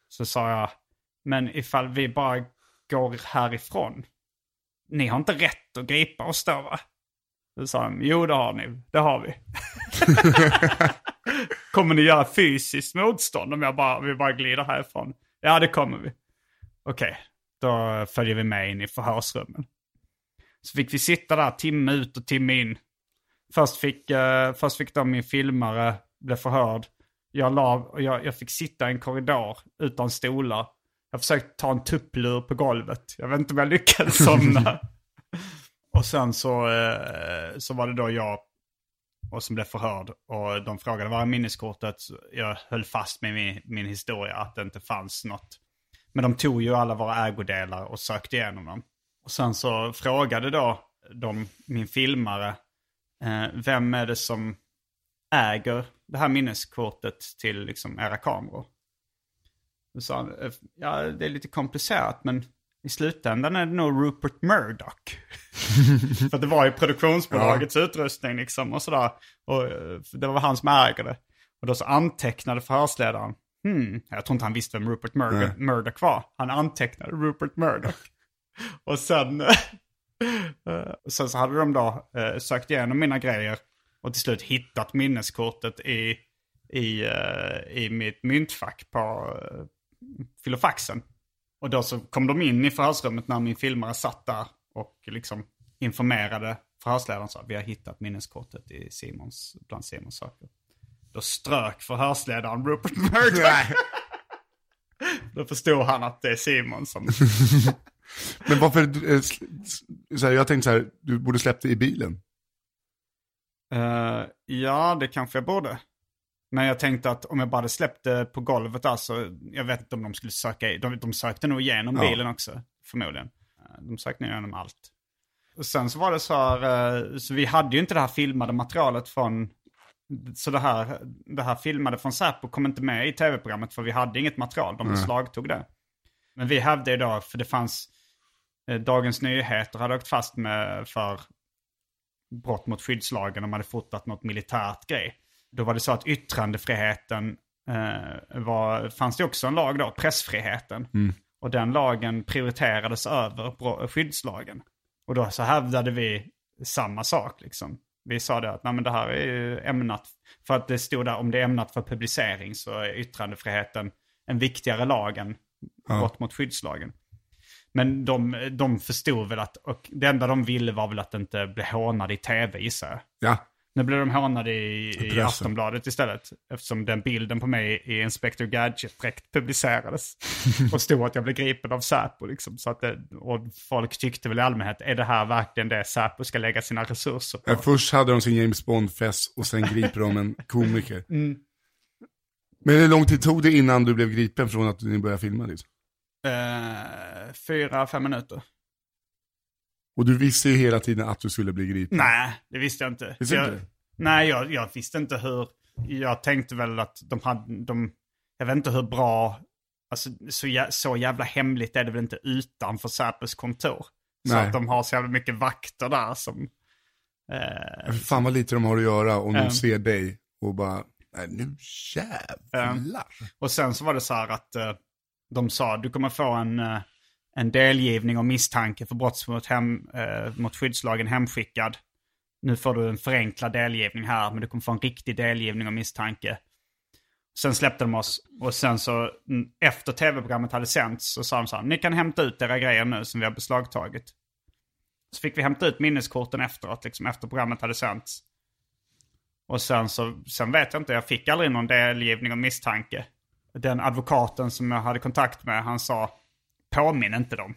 Så sa jag, men ifall vi bara går härifrån. Ni har inte rätt att gripa oss då va? Då sa de, jo det har ni, det har vi. kommer ni göra fysiskt motstånd om jag bara, vi bara glider härifrån? Ja det kommer vi. Okej, då följer vi med in i förhörsrummen. Så fick vi sitta där timme ut och timme in. Först fick, eh, först fick de min filmare bli förhörd. Jag, la, och jag, jag fick sitta i en korridor utan stolar. Jag försökte ta en tupplur på golvet. Jag vet inte om jag lyckades somna. och sen så, eh, så var det då jag och som blev förhörd. Och de frågade var är minneskortet? Jag höll fast med min, min historia att det inte fanns något Men de tog ju alla våra ägodelar och sökte igenom dem. Och sen så frågade då de, min filmare, eh, vem är det som äger det här minneskortet till liksom era kameror? Då sa han, ja det är lite komplicerat men i slutändan är det nog Rupert Murdoch. För det var ju produktionsbolagets utrustning liksom och sådär. Och eh, det var han som äger det. Och då så antecknade förhörsledaren. Hmm, jag tror inte han visste vem Rupert Murdoch, Nej. Murdoch var. Han antecknade Rupert Murdoch. och sen, eh, sen så hade de då eh, sökt igenom mina grejer och till slut hittat minneskortet i, i, eh, i mitt myntfack på eh, filofaxen. Och då så kom de in i förhörsrummet när min filmare satt där och liksom informerade förhörsledaren så vi har hittat minneskortet i Simons, bland Simons saker. Då strök förhörsledaren Rupert Murdoch. Då förstod han att det är Simon som... Men varför, eh, så här, jag tänkte så här, du borde släppt det i bilen. Eh, ja, det kanske jag borde. Men jag tänkte att om jag bara hade släppt det på golvet där så, jag vet inte om de skulle söka, de, de sökte nog igenom Ja. bilen också, förmodligen. Eh, De sökte igenom allt. Och sen så var det så här, eh, så vi hade ju inte det här filmade materialet från, så det här, det här filmade från Säpo kom inte med i tv-programmet för vi hade inget material, de beslagtog det. Men vi hävdade idag, för det fanns, eh, Dagens Nyheter hade åkt fast med för brott mot skyddslagen man hade fotat något militärt grej. Då var det så att yttrandefriheten eh, var, fanns det också en lag då, pressfriheten. Och den lagen prioriterades över skyddslagen. Och då så hävdade vi samma sak liksom. Vi sa det att Nej, men det här är ju ämnat, för att det stod där om det är ämnat för publicering så är yttrandefriheten en viktigare lag än brott mot skyddslagen. Men de, de förstod väl att, och det enda de ville var väl att inte bli hånade i tv gissar jag. Ja, Nu blev de hånade i, i pressen. Aftonbladet istället. Eftersom den bilden på mig i Inspector Gadget-dräkt publicerades. och stod att jag blev gripen av Säpo. Liksom, så att det, och folk tyckte väl i allmänhet, är det här verkligen det Säpo ska lägga sina resurser på? Ja, först hade de sin James Bond-fest och sen griper de en komiker. Men hur lång tid tog det innan du blev gripen från att ni började filma? Liksom? Eh, fyra, fem minuter. Och du visste ju hela tiden att du skulle bli gripen. Nej, det visste jag inte. Visste jag, inte? Nej, jag, jag visste inte hur... Jag tänkte väl att de hade... De, jag vet inte hur bra... Alltså, så, jä, så jävla hemligt är det väl inte utanför Säpos kontor. Så Nej. att de har så jävla mycket vakter där som... Eh, Fan vad lite de har att göra om Mm. de ser dig och bara, nej nu jävlar. och sen så var det så här att eh, de sa du kommer få en, eh, en delgivning om misstanke för brott mot, hem, eh, mot skyddslagen hemskickad. Nu får du en förenklad delgivning här, men du kommer få en riktig delgivning om misstanke. Sen släppte de oss och sen så efter tv-programmet hade sänts så sa de så här, ni kan hämta ut era grejer nu som vi har beslagtagit. Så fick vi hämta ut minneskorten efteråt, liksom efter programmet hade sänts. Och sen så, sen vet jag inte, jag fick aldrig någon delgivning om misstanke. Den advokaten som jag hade kontakt med, han sa, påminn inte dem.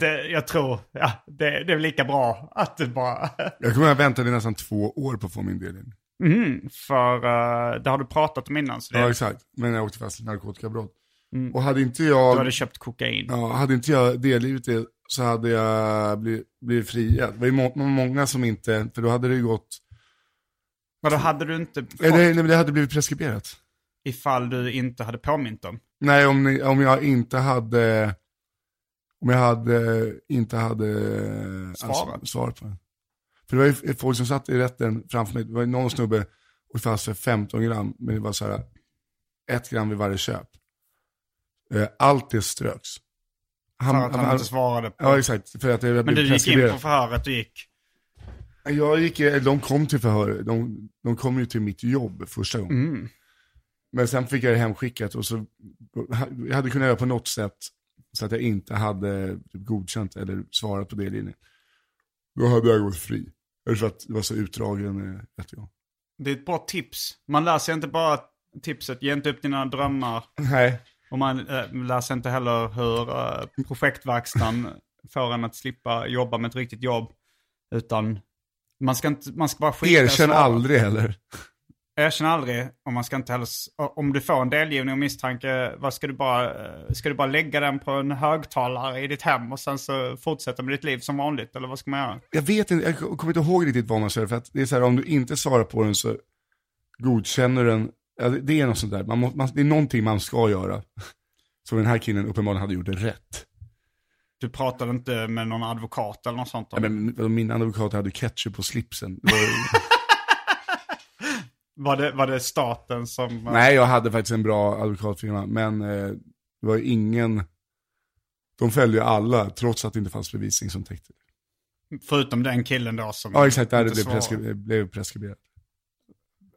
det, jag tror, ja, det, det är lika bra att det bara... Jag kommer att vänta i nästan två år på att få min del in. Mhm, för uh, det har du pratat om innan. Så det, Ja exakt, men jag åkte fast för narkotikabrott. Mm. Och hade inte du jag, hade köpt kokain. ja, hade inte jag delgivit det så hade jag blivit, blivit friad. Det var ju må- många som inte, för då hade det ju gått, Men då hade du inte fått, nej, nej men det hade blivit preskriberat. ifall du inte hade påmint dem. Nej, om, ni, om jag inte hade, om jag hade, inte hade Svarat. svarat på det. För det var ju folk som satt i rätten framför mig, det var någon snubbe och fast för 15 gram, men det var så här, ett gram vid varje köp. Eh, Allt det ströks. För att han inte svarade på... Ja, exakt. För att det Men du gick in på förhöret, du gick... Jag gick, eh, de kom till förhör, de, de kom ju till mitt jobb första gången. Mm. Men sen fick jag det hemskickat och så, jag hade kunnat göra på något sätt så att jag inte hade typ godkänt eller svarat på det linjen. Då hade jag gått fri. Eller för att det var så utdragen eh, rättegång. Det är ett bra tips. Man lär sig inte bara tipset, ge inte upp dina drömmar. Nej. Och man äh, lär sig inte heller hur äh, projektverkstan får en att slippa jobba med ett riktigt jobb. Utan man ska, inte, man ska bara skita Erkänn aldrig heller. Erkänn aldrig, om man ska inte s- om du får en delgivning och misstanke, vad ska du bara, eh, ska du bara lägga den på en högtalare i ditt hem och sen så fortsätta med ditt liv som vanligt? Eller vad ska man göra? Jag vet inte, jag kommer inte ihåg riktigt vad man säger. För att det är så här, om du inte svarar på den så godkänner den, ja, det- är något sånt där. Man må, man, det är någonting man ska göra. Så den här killen uppenbarligen hade gjort det rätt. Du pratade inte med någon advokat eller något sånt? Ja, men min advokat hade ketchup på slipsen. Var, det, var det staten som... nej, jag hade faktiskt en bra advokatfirma, men eh, det var ingen, de följde ju alla, trots att det inte fanns bevisning som täckte det. Förutom den killen då som... Ja, exakt, där det blev, preskri- blev preskriberat.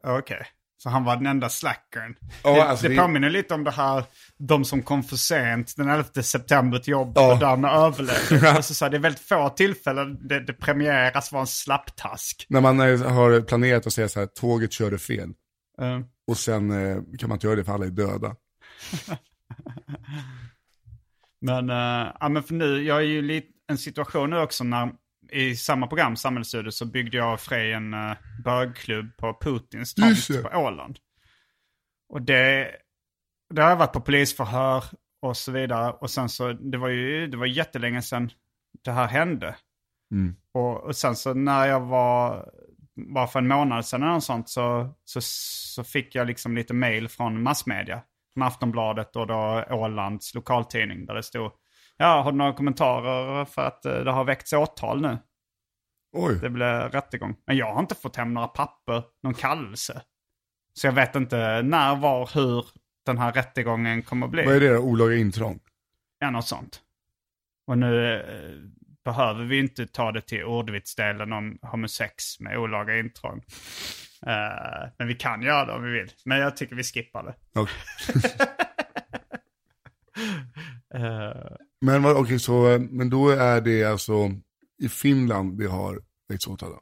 Okej. Så han var den enda slackern. Ja, det, alltså det det- påminner lite om det här, de som kom för sent den 11 september till jobbet Ja. och därmed överlevde. alltså, så här, det är väldigt få tillfällen det, det premieras vara en slapptask. När man eh, har planerat att säga så här, tåget körde fel. Eh, Och sen eh, kan man inte göra det för alla är döda. men, uh, ja, men för nu, jag är ju lite en situation nu också när i samma program, Samhällsstudier, så byggde jag och Frej en uh, bögklubb på Putins tomt på Åland. Och det, det har jag varit på polisförhör och så vidare. Och sen så, det var ju det var jättelänge sedan det här hände. Mm. Och, och sen så när jag var, bara för en månad sedan eller något sånt, så, så, så fick jag liksom lite mail från massmedia. Från Aftonbladet och då Ålands lokaltidning där det stod Ja, har du några kommentarer för att eh, det har väckts åtal nu? Oj, Det blev rättegång. Men jag har inte fått hem några papper, någon kallelse. Så jag vet inte när, var, hur den här rättegången kommer att bli. vad är det? Olaga intrång? Ja, något sånt. Och nu eh, behöver vi inte ta det till ordvitsdelen om homosex med olaga intrång. Eh, men vi kan göra det om vi vill. Men jag tycker vi skippar det. Okej. Eh, Men, okej, så, men då är det alltså i Finland det har väckts åtal? då?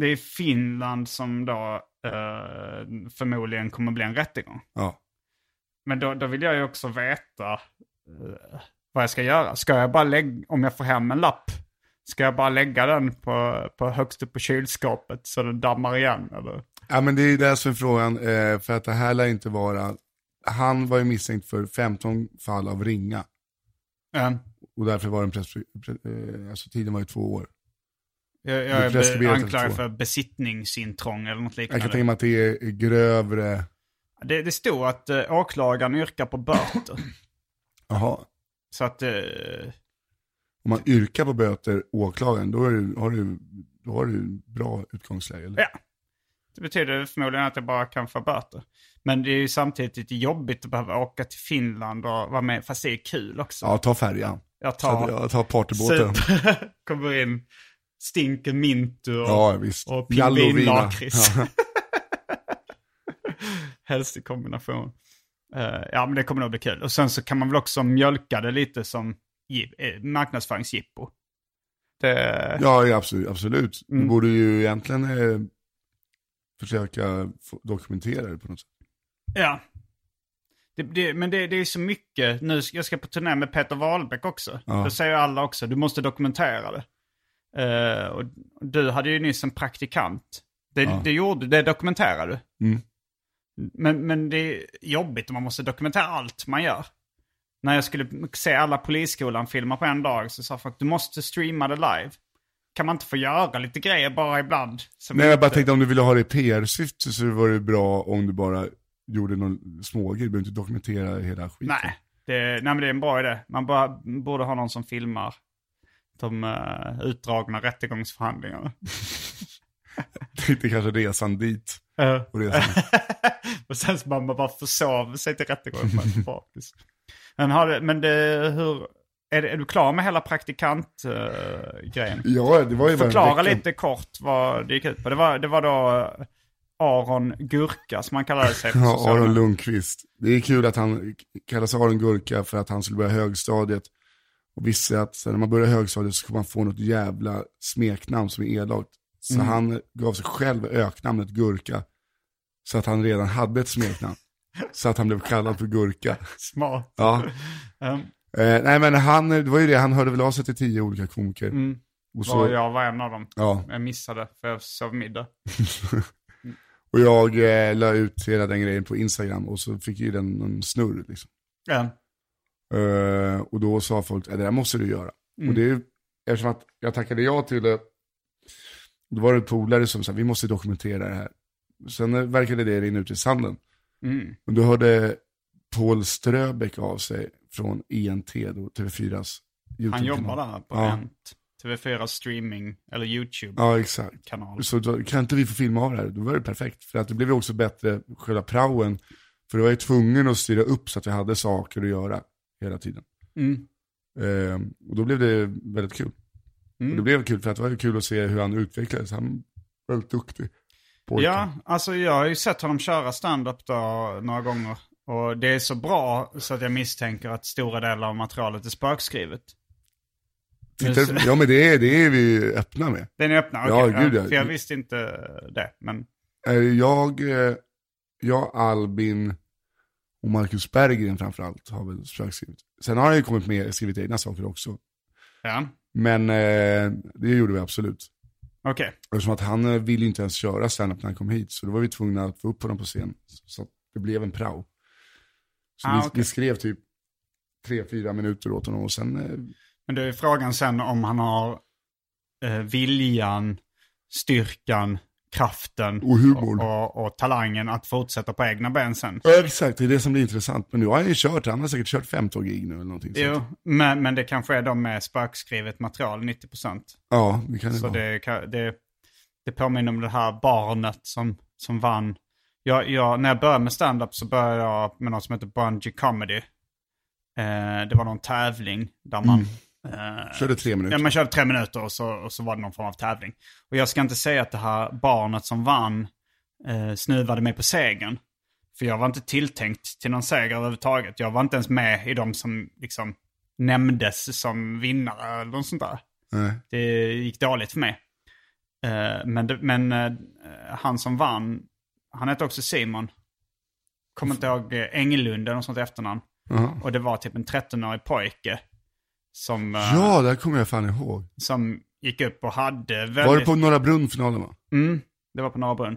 det är Finland som då eh, förmodligen kommer bli en rättegång. Ja. Men då, då vill jag ju också veta eh, vad jag ska göra. Ska jag bara lägga, om jag får hem en lapp, ska jag bara lägga den på, på högst upp på kylskåpet så den dammar igen? Eller? ja, men det är det som är frågan, eh, för att det här lär inte vara, han var ju misstänkt för 15 fall av ringa. Ja. Och därför var den press, pre, eh, alltså tiden var ju två år. Jag, jag är anklagad för besittningsintrång eller något Jag kan liknande. tänka mig att det är grövre, Det, det stod att uh, åklagaren yrkar på böter. jaha, så att... eh, om man yrkar på böter, åklagaren, då, är det, har du, då har du bra utgångsläge. Eller? ja. Det betyder förmodligen att jag bara kan få böter. Men det är ju samtidigt lite jobbigt att behöva åka till Finland och vara med. Fast det är kul också. Ja, ta färjan. Jag Ta, tar... jag tar partybåten. Kommer in, stinker mintu och, Ja, visst. och pingvinlakrits. Ja. Helst i kombination. Eh, ja, men det kommer nog bli kul. Och sen så kan man väl också mjölka det lite som eh, marknadsföringsjippo. Det, Ja, ja, absolut. absolut. Mm. Du borde ju egentligen eh, försöka dokumentera det på något sätt. Ja. Det, det, men det, det är så mycket. Nu ska jag ska på turné med Peter Wahlbeck också. Ja. Då säger alla också, du måste dokumentera det. Eh, och du hade ju nyss en praktikant. Det, Ja. det gjorde det dokumenterade du. Mm. Men, men det är jobbigt om man måste dokumentera allt man gör. När jag skulle se alla Polisskolan-filmer på en dag så sa folk du måste streama det live. Kan man inte få göra lite grejer bara ibland? Nej, jag bara tänkte om du ville ha det i PR-syfte så var det bra om du bara gjorde någon smågrej. Du behöver inte dokumentera hela skiten. Nej, det, nej men det är en bra idé. Man bara, borde ha någon som filmar de uh, utdragna rättegångsförhandlingarna. Tänkte kanske resan dit. Eh, Och resan. och sen så man bara försov sig till rättegången. men har det, men det, hur, är, är du klar med hela praktikant-grejen? ja, det var ju Förklara lite kort vad det gick ut på. Det var, det var då eh, Aron Gurka som han kallade sig. Ja, Aron. Lundqvist. Det är kul att han kallas Aron Gurka för att han skulle börja högstadiet. Och visste att så när man börjar högstadiet så ska man få något jävla smeknamn som är elakt. Så Mm. han gav sig själv öknamnet Gurka. Så att han redan hade ett smeknamn. så att han blev kallad för Gurka. Smart. Ja. Um, Eh, nej men han, det var ju det, han hörde väl av sig till tio olika komiker. mm, Och, så, var jag var en av dem. ja, Jag missade för jag sov middag. Och jag eh, la ut hela den grejen på Instagram och så fick ju den en snurr liksom. Ja. Eh, och då sa folk, "Ja, det där måste du göra. Mm. Och det är, eftersom att jag tackade ja till det, då var det en polare som sa, vi måste dokumentera det här. Sen eh, verkade det rinna ut i sanden. Mm. Och då hörde Paul Ströbeck av sig från ENT, då, TV4s YouTube-kanal. Han jobbar där på Ja. Ent. TV4 streaming, eller YouTube. Ja, exakt. Kanal. Så då, kan inte vi få filma av det här? Då var det perfekt. För att det blev ju också bättre, själva praoen. För då var jag tvungen att styra upp så att vi hade saker att göra hela tiden. Mm. Ehm, och då blev det väldigt kul. Mm. Och det blev kul för att det var ju kul att se hur han utvecklades. Han var väldigt duktig. pojke. Ja, alltså jag har ju sett honom köra stand-up då några gånger. Och det är så bra så att jag misstänker att stora delar av materialet är spökskrivet. Tittar, ja men det är, det är vi öppna med. Den är öppna? Ja, okej. gud, ja. För jag visste inte det. Men Eh, Jag, eh, jag, Albin och Marcus Berggren framförallt har väl spökskrivit. Sen har han ju kommit med skrivit egna saker också. ja, Men eh, det gjorde vi absolut. okej. Eftersom att han ville inte ens köra standup när han kom hit. Så då var vi tvungna att få upp honom på scen. Så det blev en prao. Så Ah, vi, okej. vi skrev typ tre, fyra minuter åt honom och sen, eh, Men det är frågan sen om han har eh, viljan, styrkan, kraften Och humorn. och, och, och talangen att fortsätta på egna ben sen. ja, exakt, det är det som blir intressant. Men nu har han ju kört, han har säkert kört 15 gig nu eller någonting. Jo, sånt. men, men det kanske är de med spökskrivet material, 90%. Ja, det kan det Så vara. det, det, det påminner om det här barnet som, som vann. Jag, jag, när jag började med stand-up så började jag med något som heter Bungee Comedy. Eh, det var någon tävling där man... Eh, Körde tre minuter. Ja, man körde tre minuter och så, och så var det någon form av tävling. Och jag ska inte säga att det här barnet som vann eh, snuvade mig på segern. För jag var inte tilltänkt till någon seger överhuvudtaget. Jag var inte ens med i de som liksom nämndes som vinnare eller något sånt där. Nej. Det gick dåligt för mig. Eh, men men eh, han som vann, han hette också Simon. Kommer inte ihåg eh, Engelund eller något sånt efternamn. Jaha. Och det var typ en 13-årig pojke. Som, eh, Ja, det här kommer jag fan ihåg. som gick upp och hade väldigt... Var det på Norra Brunn-finalen va? Mm, det var på Norra Brunn.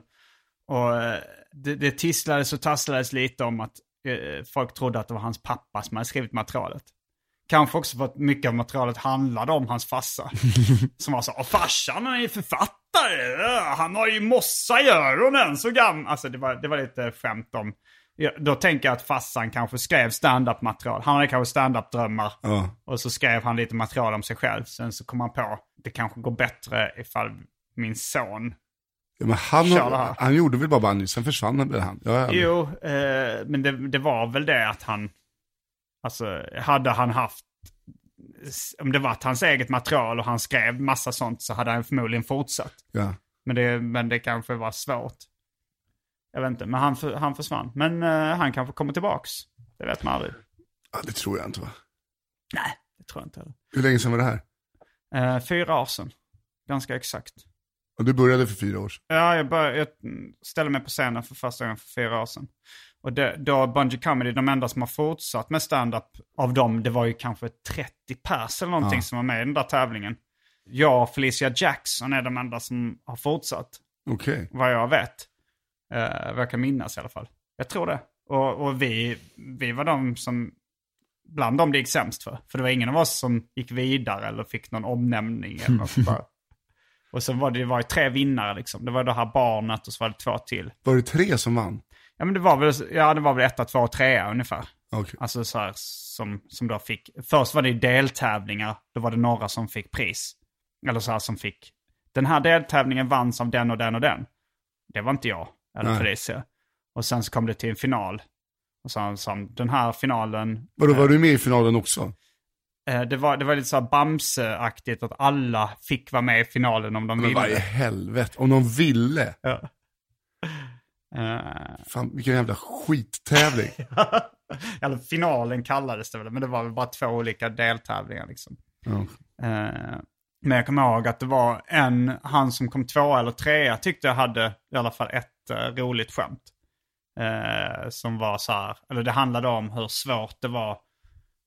Och eh, det, det tisslades och tasslades lite om att eh, folk trodde att det var hans pappa som hade skrivit materialet. Kanske också för att mycket av materialet handlade om hans farsa. som var så, och farsan är ju författare, Ja, han har ju mossa i öronen, så gammal. Alltså det var, det var lite skämt om. Ja, då tänker jag att farsan kanske skrev stand-up material. Han hade kanske stand-up-drömmar. Ja. Och så skrev han lite material om sig själv. Sen så kom han på, det kanske går bättre ifall min son ja men han, här. han gjorde väl bara bandy, sen försvann väl han. Ja. Jo, eh, men det, det var väl det att han... Alltså, hade han haft... Om det varit hans eget material och han skrev massa sånt så hade han förmodligen fortsatt. ja. Men det, men det kanske var svårt. Jag vet inte, men han, han försvann. Men eh, han kanske kommer tillbaks. Det vet man aldrig. ja, det tror jag inte va? Nej, det tror jag inte heller. Hur länge sedan var det här? Eh, fyra år sedan. Ganska exakt. Och du började för fyra år sedan. Ja, jag, bör, jag ställde mig på scenen för första gången för fyra år sedan. Och det, då Bungy Comedy, de enda som har fortsatt med stand-up av dem, det var ju kanske 30 pers eller någonting Ja. som var med i den där tävlingen. Jag och Felicia Jackson är de enda som har fortsatt, Okej. vad jag vet. Uh, vad jag kan minnas i alla fall. Jag tror det. Och, och vi, vi var de som, bland dem det gick sämst för. För det var ingen av oss som gick vidare eller fick någon omnämning eller något sånt där. Och så var det, det var ju tre vinnare liksom. Det var det här barnet och så var det två till. Var det tre som vann? Ja men det var väl, ja, det var väl etta, två, trea ungefär. Okej. Alltså så här som, som då fick, först var det deltävlingar, då var det några som fick pris. Eller så här som fick, den här deltävlingen vanns av den och den och den. Det var inte jag, eller. Felicia. Och sen så kom det till en final. Och sa han, den här finalen, Vadå, var du med i finalen också? eh, det var, det var lite så här Bamse-aktigt att alla fick vara med i finalen om de Men ville. vad i helvete, om de ville. Ja. Eh, Fan, vilken jävla skittävling. eller finalen kallades det väl, men det var väl bara två olika deltävlingar liksom. Ja. Eh, men jag kommer ihåg att det var en, han som kom två eller trea tyckte jag hade i alla fall ett eh, roligt skämt. Eh, som var så här, eller det handlade om hur svårt det var,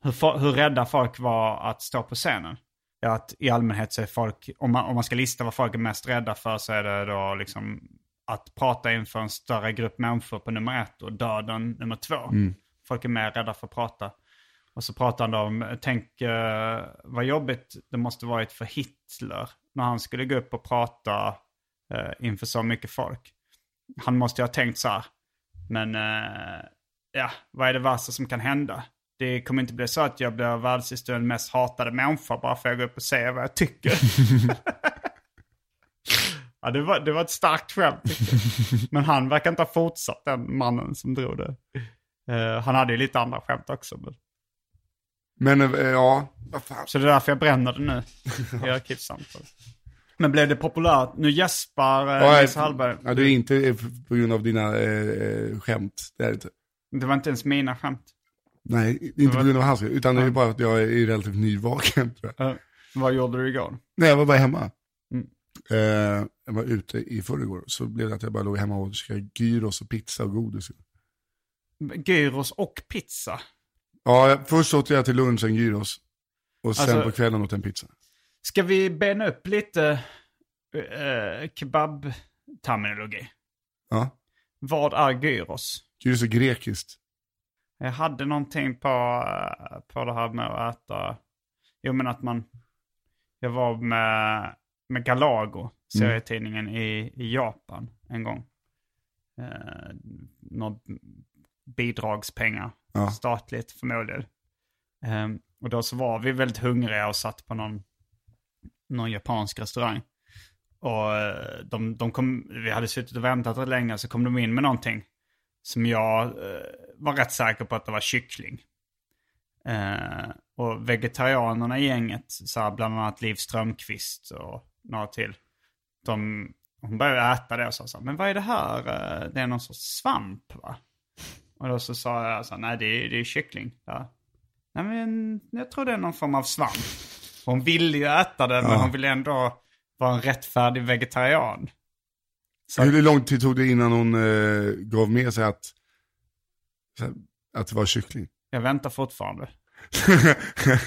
hur, hur rädda folk var att stå på scenen. Ja, att i allmänhet så är folk, om man, om man ska lista vad folk är mest rädda för så är det då liksom att prata inför en större grupp människor på nummer ett och döden nummer två. Folk är mer rädda för att prata. Och så pratar han om, tänk eh, vad jobbigt det måste varit för Hitler när han skulle gå upp och prata eh, inför så mycket folk. Han måste ju ha tänkt så här, men eh, ja, vad är det värsta som kan hända? Det kommer inte bli så att jag blir världshistoriens mest hatade människa bara för att jag går upp och säger vad jag tycker. ja, det var, det var ett starkt skämt. Men han verkar inte ha fortsatt, den mannen som drog det. Eh, han hade ju lite andra skämt också. Men... Men eh, ja, vad fan. Så det är därför jag bränner det nu i arkivsamtal. Men blev det populärt? Nu gäspar eh, Ja, Nils Hallberg. Ja, det är inte på grund av dina eh, eh, skämt. Det är inte. Det var inte ens mina skämt. Nej, inte på grund av hans utan det är bara att jag är relativt nyvaken vad gjorde du igår? Nej, jag var bara hemma. Eh, jag var ute i förrgår, så blev det att jag bara låg hemma och käkade gyros och pizza och godis. Gyros och pizza. Ja, först åt jag till lunchen gyros. Och sen Alltså- på kvällen åt en pizza. Ska vi bena upp lite uh, kebab-terminologi? Ja, Vad är gyros? gyros är grekiskt. Jag hade någonting på, eh, på det här med att äta... Jo men att man... Jag var med, med Galago, serietidningen i, i Japan en gång. Eh, några bidragspengar, Ja. statligt förmodligen. Eh, och då så var vi väldigt hungriga och satt på någon, någon japansk restaurang. Och eh, de, de kom, vi hade suttit och väntat rätt länge så kom de in med någonting som jag eh, var rätt säker på att det var kyckling. Eh, och vegetarianerna i gänget, så här, bland annat Liv Strömquist och några till, de, hon började äta det och sa så här, men vad är det här? Eh, Det är någon sorts svamp va? Och då så sa jag så här, nej det är, det är kyckling. Ja. Nej men jag tror det är någon form av svamp. Hon ville ju äta det men Ja. hon ville ändå vara en rättfärdig vegetarian. Så- Hur lång tid tog det innan hon eh, gav med sig att, att det var kyckling? Jag väntar fortfarande.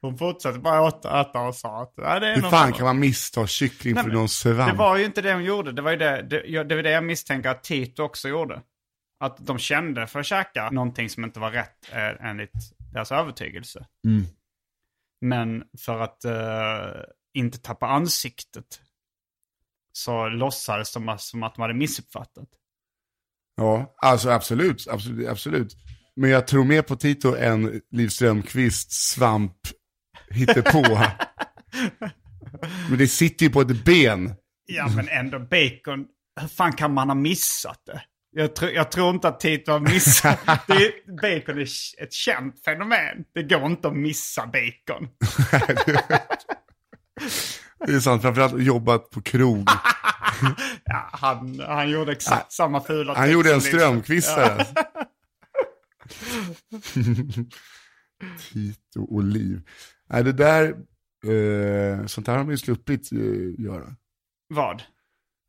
Hon fortsatte bara äta, äta och sa att nej, det är Hur fan av- kan man missta kyckling Nej, för någon svamp? Det var ju inte det hon gjorde. Det var ju det, det, jag- det, var det jag misstänker att Tito också gjorde. Att de kände för att käka någonting som inte var rätt eh, enligt deras övertygelse. Mm. Men för att eh, inte tappa ansiktet så låtsades de som att de hade missuppfattat. Ja, alltså absolut, absolut, absolut. Men jag tror mer på Tito än Liv Strömquist svamp hittepå. Men det sitter ju på ett ben. Ja, men ändå bacon. Hur fan kan man ha missat det? Jag, tror- jag tror inte att Tito har missat. Det är, bacon är ett känt fenomen. Det går inte att missa bacon. Det är sant, framförallt jobbat på krog. Ja, han, han gjorde exakt samma fula Han gjorde en som Liv- strömquistare. Tito och Liv. Nej, det där, eh, sånt här har man ju sluppit eh, göra. Vad?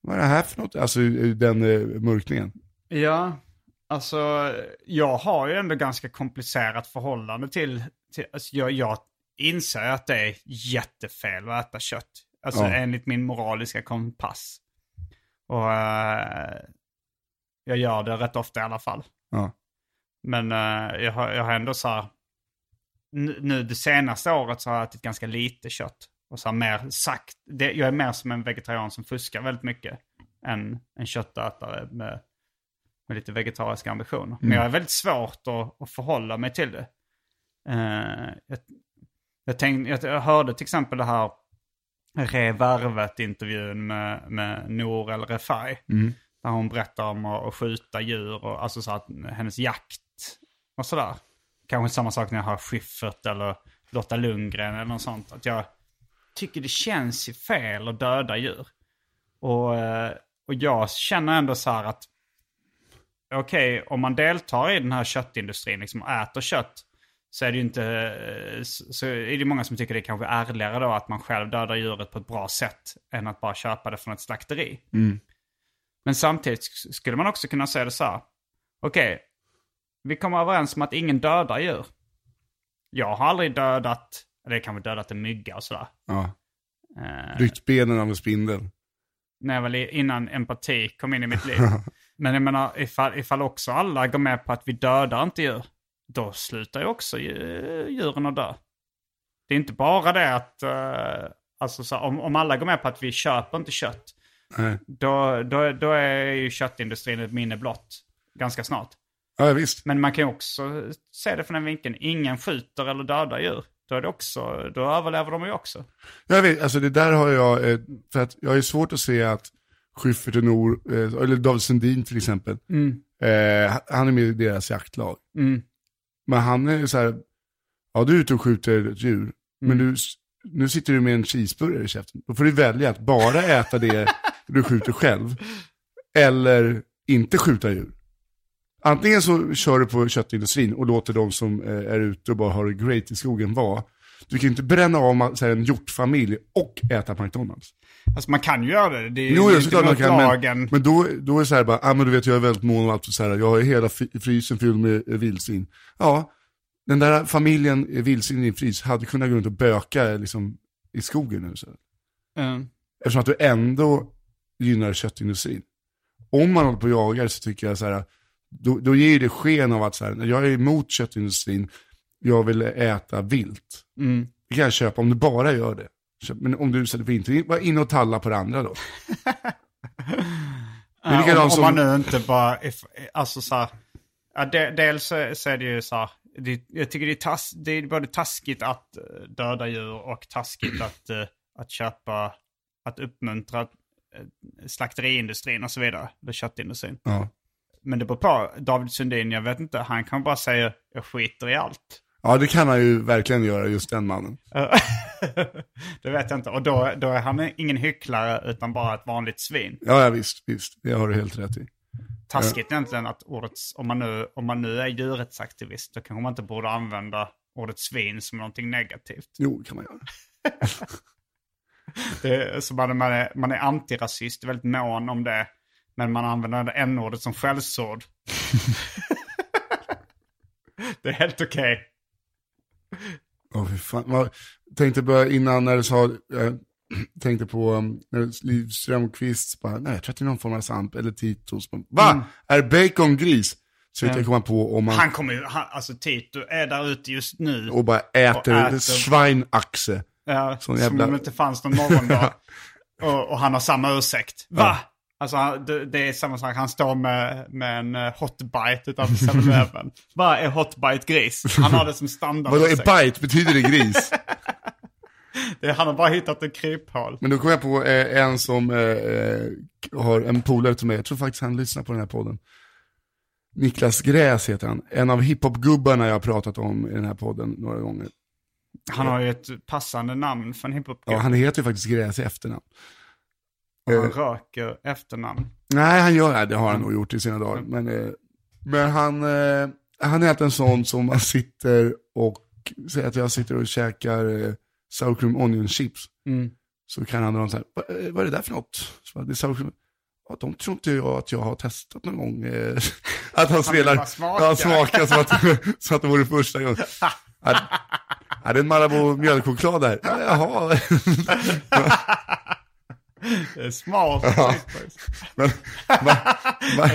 Vad är det här för något? Alltså den eh, mörkningen. Ja, alltså jag har ju ändå ganska komplicerat förhållande till, till alltså, jag, jag inser att det är jättefel att äta kött. Alltså Ja. enligt min moraliska kompass. Och eh, jag gör det rätt ofta i alla fall. Ja. Men eh, jag, har, jag har ändå så här, nu, det senaste året så har jag ätit ganska lite kött. Och så har mer sagt, det, jag är mer som en vegetarian som fuskar väldigt mycket. Än en köttätare med, med lite vegetariska ambitioner. Men jag är väldigt svårt att, att förhålla mig till det. Eh, jag, jag, tänkte, jag hörde till exempel det här Revervet-intervjun med, med Nour El Refai. Där hon berättar om att, att skjuta djur och alltså så att hennes jakt och sådär. Kanske samma sak när jag har Schyffert eller Lotta Lundgren eller något sånt. Att jag tycker det känns ju fel att döda djur. Och, eh, och jag känner ändå så här att okej, om man deltar i den här köttindustrin, liksom äter kött, så är det ju inte, eh, så är det många som tycker det är kanske ärligare då att man själv dödar djuret på ett bra sätt än att bara köpa det från ett slakteri. Men samtidigt sk- skulle man också kunna säga det så här. Okej, vi kommer överens om att ingen dödar djur. Jag har aldrig dödat, eller kanske dödat en mygga och sådär. Ja. Eh, Ryckt benen av en spindel. När jag var innan empati kom in i mitt liv. Men jag menar, ifall, ifall också alla går med på att vi dödar inte djur, då slutar ju också dju- djuren att dö. Det är inte bara det att, eh, alltså så, om, om alla går med på att vi köper inte kött, Nej. då, då, då är ju köttindustrin ett minne blott ganska snart. Ja, visst. Men man kan ju också se det från den vinkeln, ingen skjuter eller dödar djur. Då, är det också, då överlever de ju också. Jag vet, alltså det där har jag, eh, för att jag ju svårt att se att Schyffert och Nor, eh, eller David Sundin till exempel, eh, han är med i deras jaktlag. Mm. Men han är så här, ja du är ute och skjuter ett djur, men Mm. du, nu sitter du med en cheeseburgare i käften. Då får du välja att bara äta det du skjuter själv, eller inte skjuta djur. Antingen så kör du på köttindustrin och låter de som eh, är ute och bara har det great i skogen vara. Du kan ju inte bränna av så här, en hjortfamilj och äta McDonalds. Alltså man kan ju göra det. Det är ju Jo, såklart man mot kan, men, lagen. men då, då är det så här bara, ah, men du vet jag är väldigt mån om allt så här, jag har hela frysen fylld med eh, vildsvin. Ja, den där familjen eh, vildsvin i en frys hade kunnat gå runt och böka liksom, i skogen nu. Så. Mm. Eftersom att du ändå gynnar köttindustrin. Om man håller på och jagar så tycker jag så här, då, då ger det sken av att så här, jag är emot köttindustrin, jag vill äta vilt. Mm. Det kan jag köpa om du bara gör det. Men om du sätter på inte, var in och talla på det andra då. Det är om, som- om man nu inte bara, if, alltså så här, ja, de, dels så, är det ju så här, det, jag tycker det är, tass, det är både taskigt att eh, döda djur och taskigt att, eh, att köpa, att uppmuntra eh, slakteriindustrin och så vidare, eller köttindustrin. Ja. Men det beror på, David Sundin, jag vet inte, han kan bara säga jag skiter i allt. ja, det kan han ju verkligen göra, just den mannen. det vet jag inte, och då, då är han ingen hycklare utan bara ett vanligt svin. Ja, ja visst, visst. Det har du helt rätt i. taskigt egentligen att ordet, om man, nu, om man nu är djurrättsaktivist, då kanske man inte borde använda ordet svin som någonting negativt. Jo, kan man göra. Det så man, man, är, man är antirasist, väldigt mån om det, men man använder det n-ordet som skällsord. det är helt okej. Åh, fy fan. Jag tänkte bara innan när du sa, jag tänkte på um, när Liv Strömquist bara, nej jag tror att det är någon form av samp, eller Titos. Va? Är bacon gris? Så jag komma på om man, Han kommer ju, han, alltså Tito är där ute just nu. och bara äter, och äter. Schweinaxe. Ja, Som jävla- om det inte fanns någon morgondag. och, och han har samma ursäkt. Va? Alltså det, det är samma sak, han står med, med en uh, hotbite utanför 7-Eleven. Vad är hotbite gris? Han har det som standard. Vadå, är bite, betyder det gris? Det- Han har bara hittat ett kryphål. Men då kom jag på eh, en som eh, eh, har en polare till mig, jag tror faktiskt han lyssnar på den här podden. Niklas Gräs heter han, en av hiphopgubbarna jag har pratat om i den här podden några gånger. Han har ju ett passande namn för en hiphop Ja, han heter ju faktiskt Gräs i efternamn. Han eh, röker efternamn. Nej, han gör det, det har han nog gjort i sina dagar. Men, eh, men han, eh, han är en sån som man sitter och, säger att jag sitter och käkar eh, sour cream onion chips. Mm. Så kan han dra så här, "Va- eh, vad är det där för något? Så det är sour cream. Ja, de tror inte jag att jag har testat någon gång. eh." att han spelar, bara smaka. ja, smaka som att, som att det vore första gången. Ja, ja, det är en Marabou mjölkchoklad där. Ja, Jaha. Smart. Men, man, man,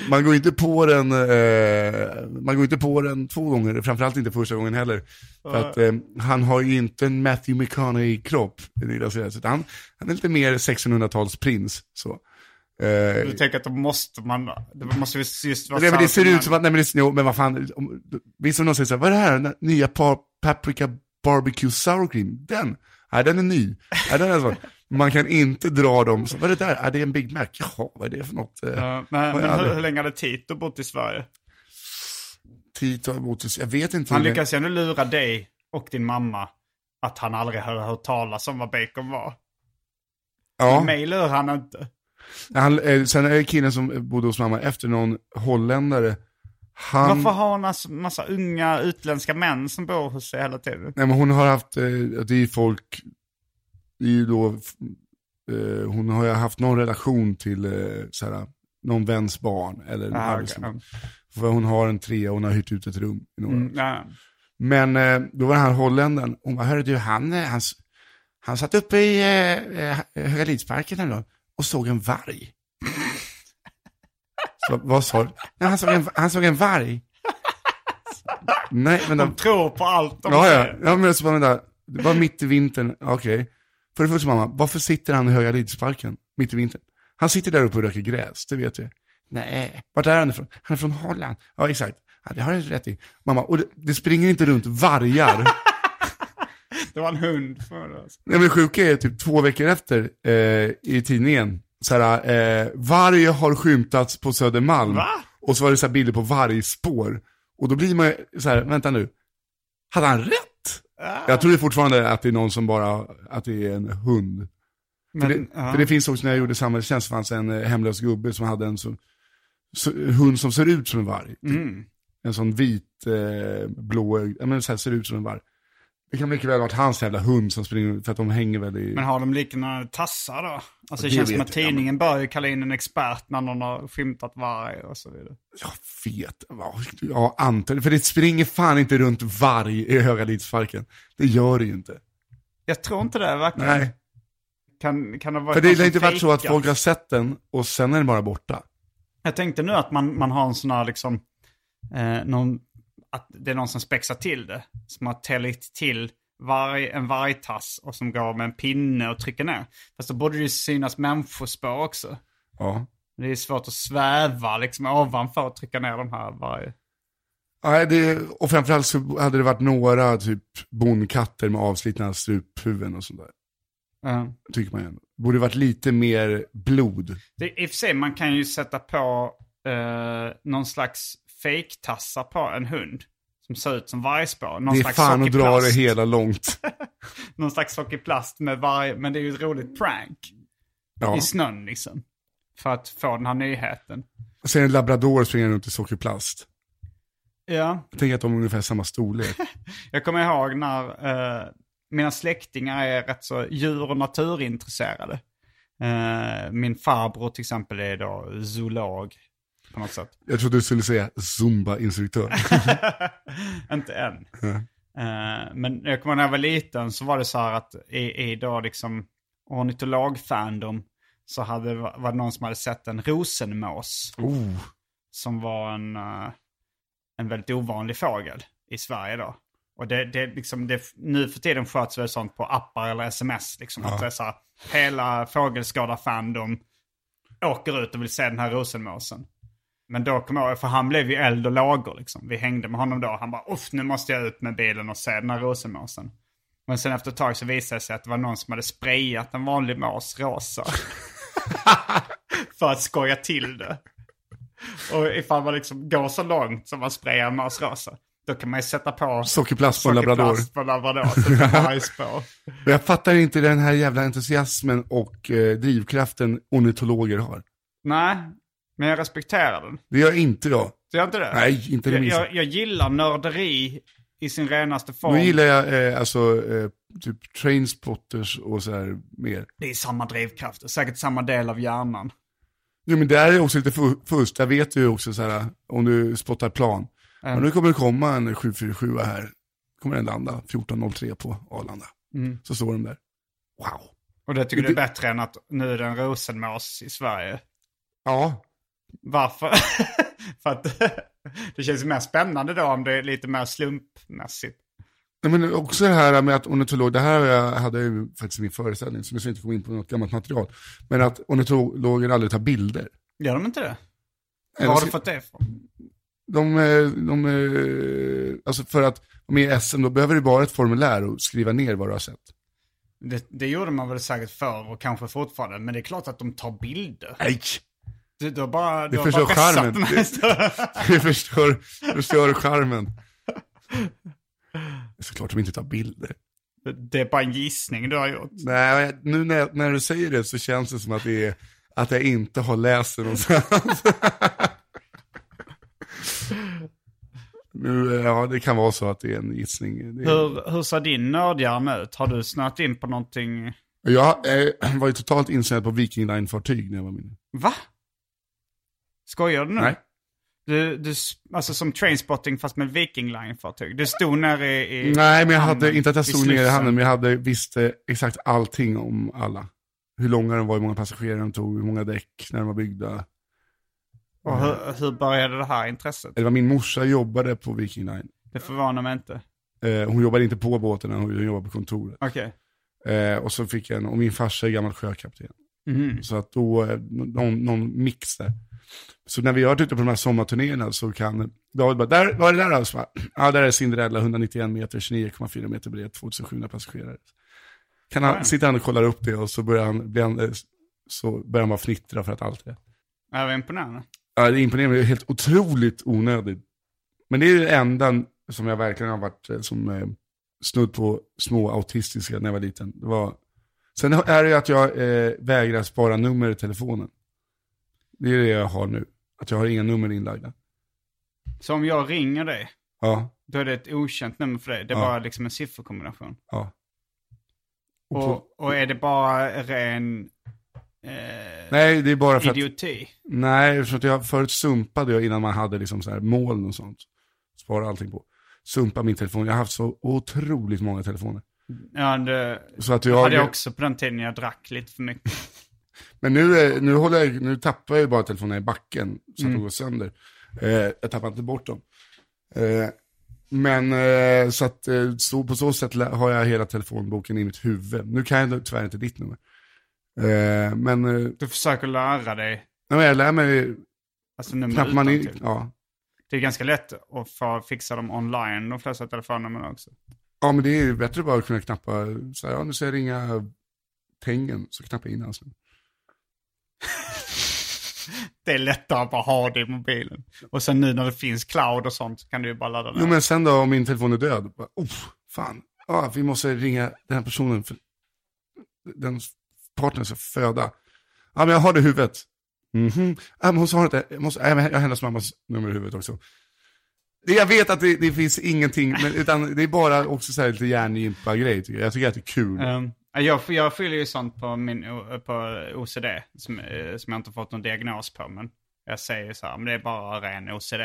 man går inte på den, eh, man går inte på den två gånger, framförallt inte första gången heller. För att eh, han har ju inte en Matthew McConaughey-kropp, han, han är lite mer 1600-talsprins. Så. Eh, Du tänker att då måste man, det måste ju just vara nej, men det ser ut som att, nej men, det, jo, men vad fan, om, visst om någon säger så här, vad är det här, den nya pa, paprika barbecue sour cream, den, nej den är ny, nej, den är så. Man kan inte dra dem, så, vad är det där, är det en Big Mac, jaha, vad är det för något? Ja, men men hur, hur länge hade Tito bott i Sverige? Tito emot, jag vet inte. Han lyckas ju ändå lura dig och din mamma att han aldrig hade hört talas om vad bacon var. Ja. Mig lurar han inte. Han, eh, sen är det killen som bodde hos mamma efter någon holländare. Han, Varför har hon alltså massa unga utländska män som bor hos sig hela tiden? nej, men hon har haft, eh, det är folk, det är ju då, eh, hon har ju haft någon relation till eh, såhär, någon väns barn. Eller en Ah, okej. För hon har en trea och hon har hyrt ut ett rum. I några. Mm, ja. Men eh, då var den här holländaren, hon bara, hörru du, han, eh, han, han satt uppe i eh, eh, Högalidsparken eller något. och såg en varg. Så, vad sa du? Nej, han, såg en, han såg en varg. Nej, men De tror på allt de Ja, ja. ja men så var det där, det var mitt i vintern, okej. För det första mamma, varför sitter han i Höga Lidsparken mitt i vintern? Han sitter där uppe och röker gräs, det vet jag. Nej, vart är han ifrån? Han är från Holland. Ja, exakt. Ja, det har du rätt i. Mamma, och det, det springer inte runt vargar. Det var en hund för oss. Nej men sjuka är typ två veckor efter eh, i tidningen, såhär, eh, varg har skymtats på Södermalm. Va? Och så var det så här bilder på vargspår. Och då blir man ju så här, vänta nu, hade han rätt? Jag tror fortfarande att det är någon som bara, att det är en hund. Men, för, det, ja. för det finns också, när jag gjorde samhällstjänst fanns en eh, hemlös gubbe som hade en så, så, hund som ser ut som en varg. typ. Mm. En sån vit, eh, blå, men så här ser ut som en varg. Det kan mycket väl ha varit hans jävla hund som springer, för att de hänger väl i... Men har de liknande tassar då? Alltså det, Det känns som att jag, tidningen bör ju kalla in en expert när någon har skymtat varg och så vidare. Jag vet, ja, antar För det springer fan inte runt varg i Höga Lidsparken. Det gör det ju inte. Jag tror inte det verkligen. Nej. Kan, kan det vara För det har inte varit så att folk har sett den och sen är den bara borta. Jag tänkte nu att man, man har en sån här liksom, eh, någon, att det är någon som spexar till det. Som har tällt till varg, en vargtass och som går med en pinne och trycker ner. Fast då borde det ju synas människospår också. Ja. Det är svårt att sväva liksom ovanför och trycka ner de här varje. Nej, det, och framförallt så hade det varit några typ bondkatter med avslitna struphuvuden och sånt där. Ja. Tycker man ändå. Borde varit lite mer blod. Det, I och för sig, man kan ju sätta på eh, någon slags fake-tassar på en hund. Som ser ut som vargspår. Någon det är slags fan att dra det hela långt. Någon slags sockerplast med varg. Men det är ju ett roligt prank. Ja. I snön liksom. För att få den här nyheten. Och sen en labrador springer runt i sockerplast. Ja, Jag tänker att de är ungefär samma storlek. jag kommer ihåg när eh, mina släktingar är rätt så djur och naturintresserade. Eh, min farbror till exempel är då zoolog på något sätt. Jag trodde du skulle säga zumba-instruktör. Inte än. Eh, men jag kommer ihåg när jag var liten så var det så här att i, i då liksom ornitologfandom så hade, var det någon som hade sett en rosenmås. oh. Som var en, eh, en väldigt ovanlig fågel i Sverige då. Och det, det, liksom, det, nu för tiden sköts väl sånt på appar eller sms. Liksom, att det är så här, hela fågelskådarfandom åker ut och vill se den här rosenmåsen. Men då kom jag för han blev ju eld och lågor liksom. Vi hängde med honom då. Han bara, uff nu måste jag ut med bilen och se den här rosenmåsen. Men sen efter ett tag så visade det sig att det var någon som hade sprayat en vanlig mås rosa. för att skoja till det. Och ifall man liksom går så långt som man sprayar en mås rosa. Då kan man ju sätta på Sockerplast på labrador. sockerplast på labrador. Så det vargspår. Men jag fattar inte den här jävla entusiasmen och eh, drivkraften ornitologer har. Nej, men jag respekterar den. Det gör inte jag. Så jag inte det? Nej, inte det jag, minsta. jag, jag gillar nörderi i sin renaste form. Nu gillar jag eh, alltså eh, typ trainspotters och så här mer. Det är samma drivkraft, säkert samma del av hjärnan. Jo men det är också lite fu- fusk. Där vet du också så här om du spottar plan. Men nu kommer det komma en 747 här. Kommer den landa 14.03 på Arlanda. Mm. Så står de där. Wow. Och det tycker Det- du är bättre än att nu är det en rosenmås i Sverige. Ja, Varför? För att det känns mer spännande då om det är lite mer slumpmässigt. Nej, men också det här med att ornitolog, det här hade jag ju faktiskt i min föreställning, som jag ska inte komma in på något gammalt material. Men att ornitologer aldrig tar bilder. Gör de inte det? Var har du fått det ifrån? De, eh, de, eh, alltså för att med SM, då behöver du bara ett formulär och skriva ner vad du har sett. Det, det gjorde man väl säkert förr och kanske fortfarande. Men det är klart att de tar bilder. Nej! Du, du har bara, Det du har förstör bara charmen. den här Det förstör, förstör charmen. Såklart de inte tar bilder. Det är bara en gissning du har gjort. Nej, nu när, när du säger det så känns det som att, det är, att jag inte har läst det någonstans. nu, ja, det kan vara så att det är en gissning. Är... Hur, hur ser din nördhjärna ut? Har du snöat in på någonting? Jag eh, var ju totalt insnöad på Viking Line-fartyg när jag var mindre. Va? Skojar du nu? Nej. Du, du, alltså som trainspotting fast med Viking Line-fartyg. Du stod nere i... i Nej, men jag hamnen, hade, inte att jag stod nere i hamnen, men jag hade, visste exakt allting om alla. hur långa de var, hur många passagerare de tog, hur många däck, när de var byggda. Och hur, hur började det här intresset? Det var min morsa jobbade på Viking Line. Det förvånar mig inte. Eh, hon jobbade inte på båten, hon jobbade på kontoret. Okej. Eh, och så fick jag en, och min farsa är gammal sjökapten. Mhm. Så att då, eh, någon, någon mix där. Så när vi har varit ute på de här sommarturnéerna så kan David bara, där, vad är det där alltså? Ja, där är Cinderella, 191 meter, 29,4 meter bred, 2700 passagerare. Kan han, Ja. sitter han och kollar upp det och så börjar han, blir han, eh, så börjar han bara fnittra för att allt är Det var imponerande. Ja, det är imponerande, det är helt otroligt onödigt. Men det är det enda som jag verkligen har varit eh, som eh, snudd på små autistiska när jag var liten. Det var... Sen är det ju att jag eh, vägrar spara nummer i telefonen. Det är det jag har nu. Att jag har inga nummer inlagda. Så om jag ringer dig, Ja, då är det ett okänt nummer för dig. Det är Ja. bara liksom en sifferkombination. ja. Och på, Och, och är det bara ren eh, nej, det är bara för att... idioti? Nej, för att jag förut sumpade jag innan man hade liksom så här moln och sånt. Spara allting på. Sumpa min telefon. Jag har haft så otroligt många telefoner. Ja, det Så att hade jag... jag också på den tiden jag drack lite för mycket. Men nu, eh, nu, håller jag, nu tappar jag ju bara telefonerna i backen så att Mm. de går sönder. Eh, jag tappar inte bort dem. Eh, men eh, så att eh, så, på så sätt har jag hela telefonboken i mitt huvud. Nu kan jag tyvärr inte ditt nummer. Eh, men, Du försöker lära dig men jag lär mig, alltså nummer man in, ja. Det är ganska lätt att få fixa dem online, de flesta telefonnumren också. ja men det är ju bättre bara att kunna knappa, så här, ja nu ska jag ringa Tengen, så knappar jag in hans nummer. Det är lättare att bara ha det i mobilen. Och sen nu när det finns cloud och sånt så kan du ju bara ladda ner. Jo men sen då om min telefon är död, bara, oh, fan, ja, vi måste ringa den här personen för den partnern ska föda. Ja men jag har det i huvudet. Mhm, ja, men hon sa inte, jag, måste, jag har hennes mammas nummer i huvudet också. Jag vet att det, det finns ingenting, men, utan det är bara också så här lite hjärngympa-grej tycker jag. Jag tycker att det är kul. Um, jag, jag fyller ju sånt på min på OCD som, eh, som jag inte fått någon diagnos på. Men jag säger så här, men det är bara ren OCD.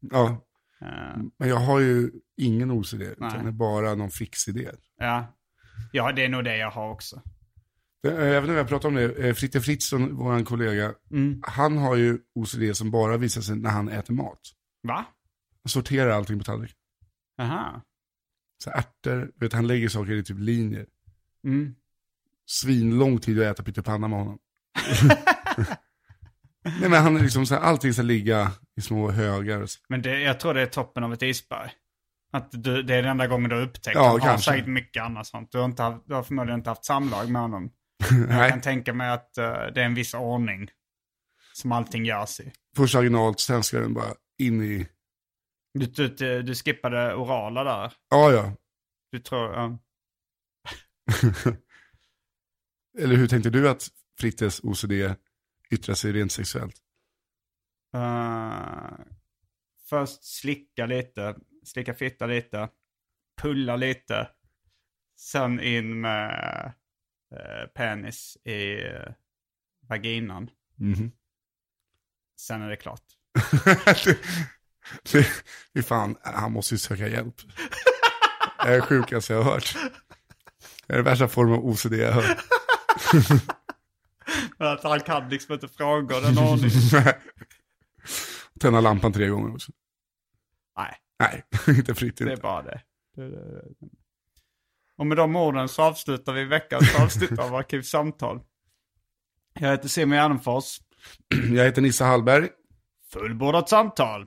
Ja, Uh, men jag har ju ingen OCD, Nej. utan det är bara någon fix idé. ja. ja, det är nog det jag har också. Eh, Jag inte om jag pratar om det, Fritte Fritzson, vår kollega, Mm. han har ju OCD som bara visar sig när han äter mat. Va? Han sorterar allting på tallriken. Aha. Så ärtor, vet, han lägger saker i typ linjer. Mm. Svinlång tid att äta pyttipanna med honom. Nej men han är liksom så här, allting ska ligga i små högar. Men det, jag tror det är toppen av ett isberg. Att du, det är den enda gången du har upptäckt Ja, Han har säkert mycket annat sånt. Du har, inte haft, du har förmodligen inte haft samlag med honom. Jag Nej, kan tänka mig att eh, det är en viss ordning som allting görs i. först originalt, sen ska den bara in i, Du, du, du, du skippade orala där. ja ja. Du tror... ja. Eller hur tänkte du att Frittes OCD yttrar sig rent sexuellt? Eh, först slicka lite, slicka fitta lite, pulla lite. Sen in med eh, penis i uh, vaginan. Mhm. Sen är det klart. är fan, han måste ju söka hjälp. Det är sjukaste jag har hört. Det är den värsta formen av OCD jag hört. Att han kan liksom inte fråga den ordningen. Tända lampan tre gånger också. Nej, Nej, inte fritt det är bara det. Det- det- det. Och med de orden så avslutar vi veckans avsnitt av Arkivsamtal. Jag heter Simon Gärdenfors. Jag heter Nissa Hallberg. Fullbordat samtal.